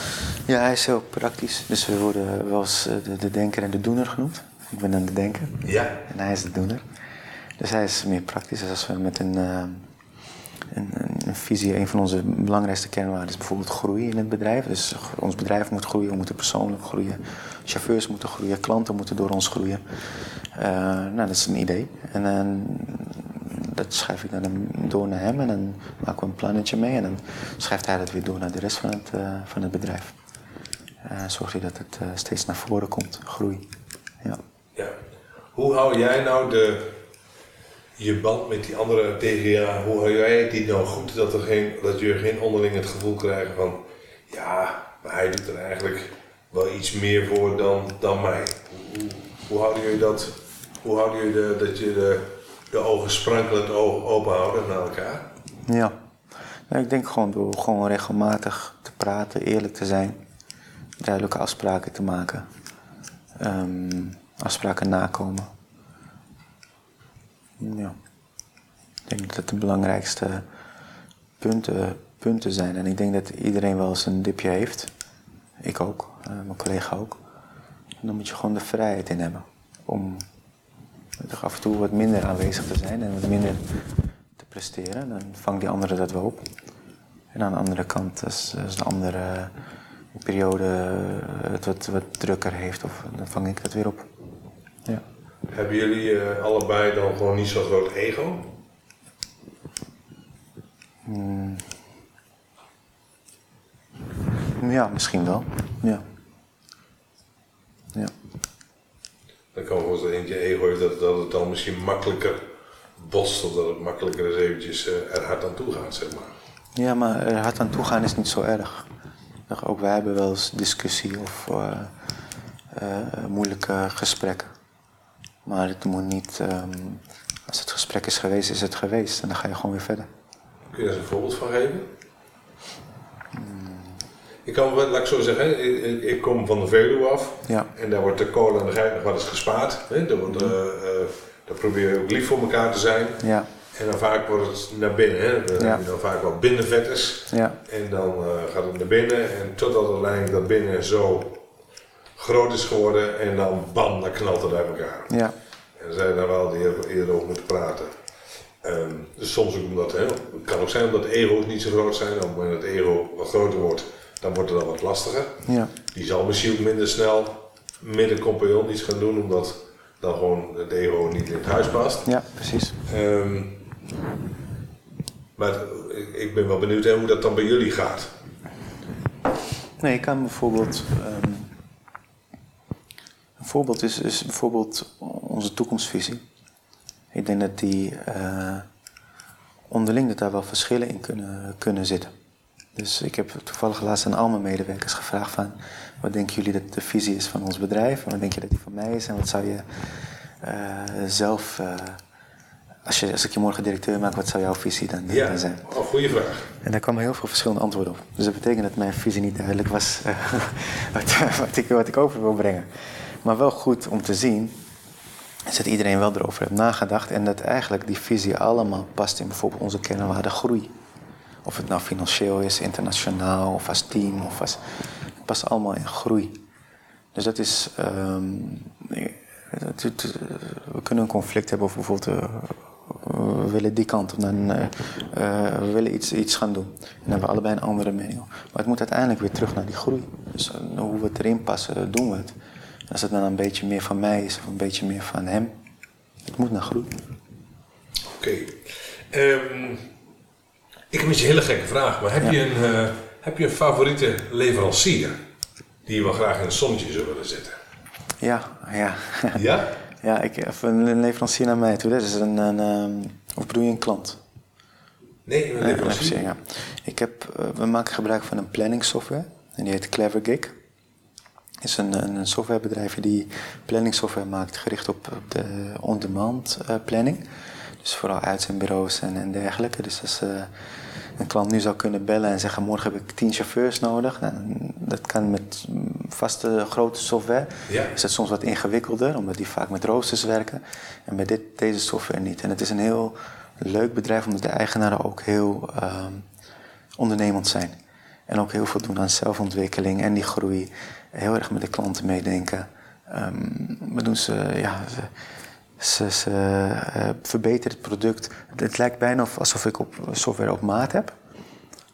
ja, hij is heel praktisch. Dus we worden wel eens eh, de, de denker en de doener genoemd. Ik ben dan de denker Ja. en hij is de doener. Dus hij is meer praktisch. Dus als we met een, eh, een, een, een visie, een van onze belangrijkste kernwaarden is bijvoorbeeld groei in het bedrijf. Dus ons bedrijf moet groeien, we moeten persoonlijk groeien. Chauffeurs moeten groeien, klanten moeten door ons groeien. Eh, nou, dat is een idee. En dan dat schrijf ik dan door naar hem en dan maken we een plannetje mee. En dan schrijft hij dat weer door naar de rest van het, eh, van het bedrijf. Eh zorgt hij dat het eh, steeds naar voren komt, groei. Ja. Hoe hou jij nou de, je band met die andere DGA, hoe hou jij die nou goed? Dat, er geen, dat jullie geen onderling het gevoel krijgen van, ja, maar hij doet er eigenlijk wel iets meer voor dan, dan mij. Hoe, hoe, hoe houden jullie dat, hoe houden jullie de, dat je de, de ogen sprankelend open houden naar elkaar? Ja. Nou, ik denk gewoon door gewoon regelmatig te praten, eerlijk te zijn, duidelijke afspraken te maken, Ehm, afspraken nakomen. Ja. Ik denk dat dat de belangrijkste punten, punten zijn. En ik denk dat iedereen wel eens een dipje heeft. Ik ook, eh, mijn collega ook. En dan moet je gewoon de vrijheid in hebben om toch af en toe wat minder aanwezig te zijn en wat minder te presteren. Dan vangt die andere dat wel op. En aan de andere kant, als, als de andere periode het wat, wat drukker heeft, of, dan vang ik dat weer op. Ja. Hebben jullie eh, allebei dan gewoon niet zo'n groot ego? ja, misschien wel. Ja. Ja. Dan kan ik wel eens eentje ego heeft dat, dat het dan misschien makkelijker botst, of dat het makkelijker eens eventjes eh, er hard aan toe gaat, zeg maar. Ja, maar er hard aan toe gaan is niet zo erg. Ook wij hebben wel eens discussie of eh, eh, moeilijke gesprekken. Maar het moet niet, ehm, als het gesprek is geweest, is het geweest. En dan ga je gewoon weer verder. Kun je daar een voorbeeld van geven? Ik kan, wel- laat ik zo zeggen, ik, ik- kom van de Veluwe af Ja. en daar wordt de kolen en de geit nog wel eens gespaard. Hè? Daar, wordt, eh, daar probeer je ook lief voor elkaar te zijn. Ja, En dan vaak wordt het naar binnen. Hè? We Ja. hebben dan vaak wel binnenvetters. ja, En dan eh, gaat het naar binnen en totdat uiteindelijk dat binnen zo groot is geworden en dan bam, dan knalt het uit elkaar. ja, En daar zijn daar wel eerder, eerder over moeten praten. Ehm, dus soms ook omdat, hè, het kan ook zijn omdat de ego's niet zo groot zijn. Op het moment dat het ego wat groter wordt, dan wordt het dan wat lastiger. ja, Die zal misschien ook minder snel met een compagnon iets gaan doen, omdat dan gewoon het ego niet in het huis past. ja, precies. Ehm, Maar ik- ik ben wel benieuwd hè, hoe dat dan bij jullie gaat. Nee, ik kan bijvoorbeeld. ehm, een voorbeeld is, is bijvoorbeeld onze toekomstvisie. Ik denk dat die eh, onderling dat daar wel verschillen in kunnen, kunnen zitten. Dus ik heb toevallig laatst aan al mijn medewerkers gevraagd van... wat denken jullie dat de visie is van ons bedrijf? En wat denk je dat die van mij is? En wat zou je eh, zelf... eh, als, je, als ik je morgen directeur maak, wat zou jouw visie dan, Ja, dan zijn? oh, goede vraag. En daar kwamen heel veel verschillende antwoorden op. Dus dat betekent dat mijn visie niet duidelijk was eh, wat, wat, ik, wat ik over wil brengen. Maar wel goed om te zien is dat iedereen wel erover heeft nagedacht. En dat eigenlijk die visie allemaal past in bijvoorbeeld onze kernwaarde groei. Of het nou financieel is, internationaal of als team. Of als, het past allemaal in groei. Dus dat is. ehm, we kunnen een conflict hebben over bijvoorbeeld. eh, we willen die kant op, eh, eh, we willen iets, iets gaan doen. En dan hebben we allebei een andere mening. Maar het moet uiteindelijk weer terug naar die groei. Dus hoe we het erin passen, doen we het. Als het dan een beetje meer van mij is of een beetje meer van hem, het moet naar groei. Oké. Ehm, ik heb een een hele gekke vraag, maar heb, Ja. je een, eh, heb je een favoriete leverancier die je wel graag in het zonnetje zou willen zetten? Ja, ja. Ja? ja, ik heb een leverancier naar mij toe. Dat is een, een ehm, of bedoel je een klant? Nee, een Ja, leverancier. ja. Ik heb, eh, we maken gebruik van een planning software. En die heet CleverGig. Het is een, een, een softwarebedrijf die planning software maakt gericht op, de on-demand eh, planning. Dus vooral uitzendbureaus en, en dergelijke. Dus als eh, een klant nu zou kunnen bellen en zeggen... morgen heb ik tien chauffeurs nodig. Nou, dat kan met vaste grote software. Ja. Is dat soms wat ingewikkelder, omdat die vaak met roosters werken. En bij dit, deze software niet. En het is een heel leuk bedrijf, omdat de eigenaren ook heel ehm, ondernemend zijn. En ook heel veel doen aan zelfontwikkeling en die groei. Heel erg met de klanten meedenken. Ehm we doen ze, ja, ze, ze, eh, verbeteren het product. Het, lijkt bijna of- alsof ik op software op maat heb.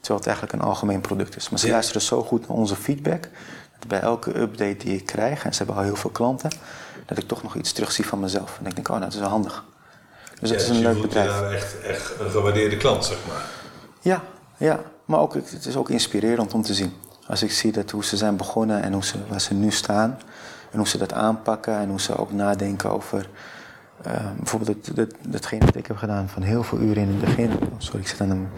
Terwijl het eigenlijk een algemeen product is. Maar ze Ja. luisteren zo goed naar onze feedback. Dat bij elke update die ik krijg, en ze hebben al heel veel klanten, dat ik toch nog iets terugzie van mezelf. En ik denk, oh, nou, dat is wel handig. Dus Ja, het is dus een leuk voelt je bedrijf. daar echt, echt een gewaardeerde klant, zeg maar. Ja, ja. Maar ook, het is ook inspirerend om te zien. Als ik zie dat hoe ze zijn begonnen en hoe ze, waar ze nu staan. En hoe ze dat aanpakken en hoe ze ook nadenken over... eh, bijvoorbeeld het, datgene wat ik heb gedaan van heel veel uren in het begin... oh, sorry, ik zit aan een...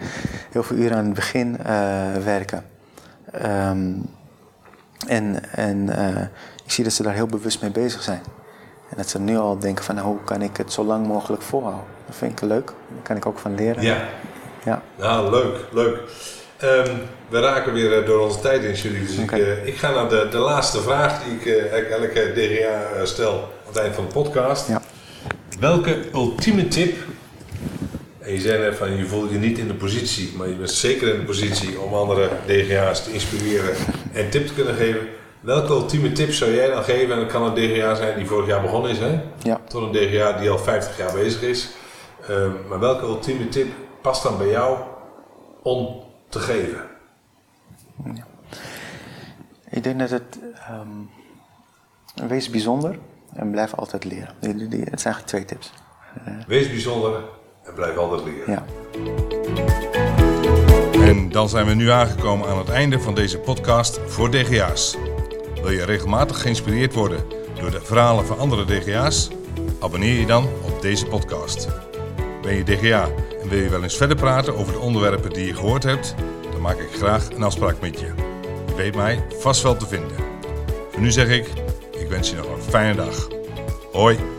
Heel veel uren aan het begin eh, werken. Ehm, en en eh, ik zie dat ze daar heel bewust mee bezig zijn. En dat ze nu al denken van nou, hoe kan ik het zo lang mogelijk volhouden. Dat vind ik leuk. Daar kan ik ook van leren. Ja. ja. Nou, leuk, leuk. Ehm, we raken weer eh, door onze tijd in, jullie. Dus ik, ik ga naar de, de laatste vraag die ik elke DGA stel aan het eind van de podcast. Ja. Welke ultieme tip, en je zei net van je voelt je niet in de positie, maar je bent zeker in de positie om andere DGA's te inspireren en tip te kunnen geven. Welke ultieme tip zou jij dan geven? En dat kan een DGA zijn die vorig jaar begonnen is, hè? Ja. Tot een DGA die al 50 jaar bezig is. Ehm, maar welke ultieme tip past dan bij jou om te geven? Ik denk dat het. ehm, wees bijzonder en blijf altijd leren. Die, die, die- het zijn eigenlijk twee tips. Wees bijzonder en blijf altijd leren. Ja. En dan zijn we nu aangekomen aan het einde van deze podcast voor DGA's. Wil je regelmatig geïnspireerd worden door de verhalen van andere DGA's? Abonneer je dan op deze podcast. Ben je DGA en wil je wel eens verder praten over de onderwerpen die je gehoord hebt? Dan maak ik graag een afspraak met je. Je weet mij vast wel te vinden. Voor nu zeg ik, ik wens je nog een fijne dag. Hoi!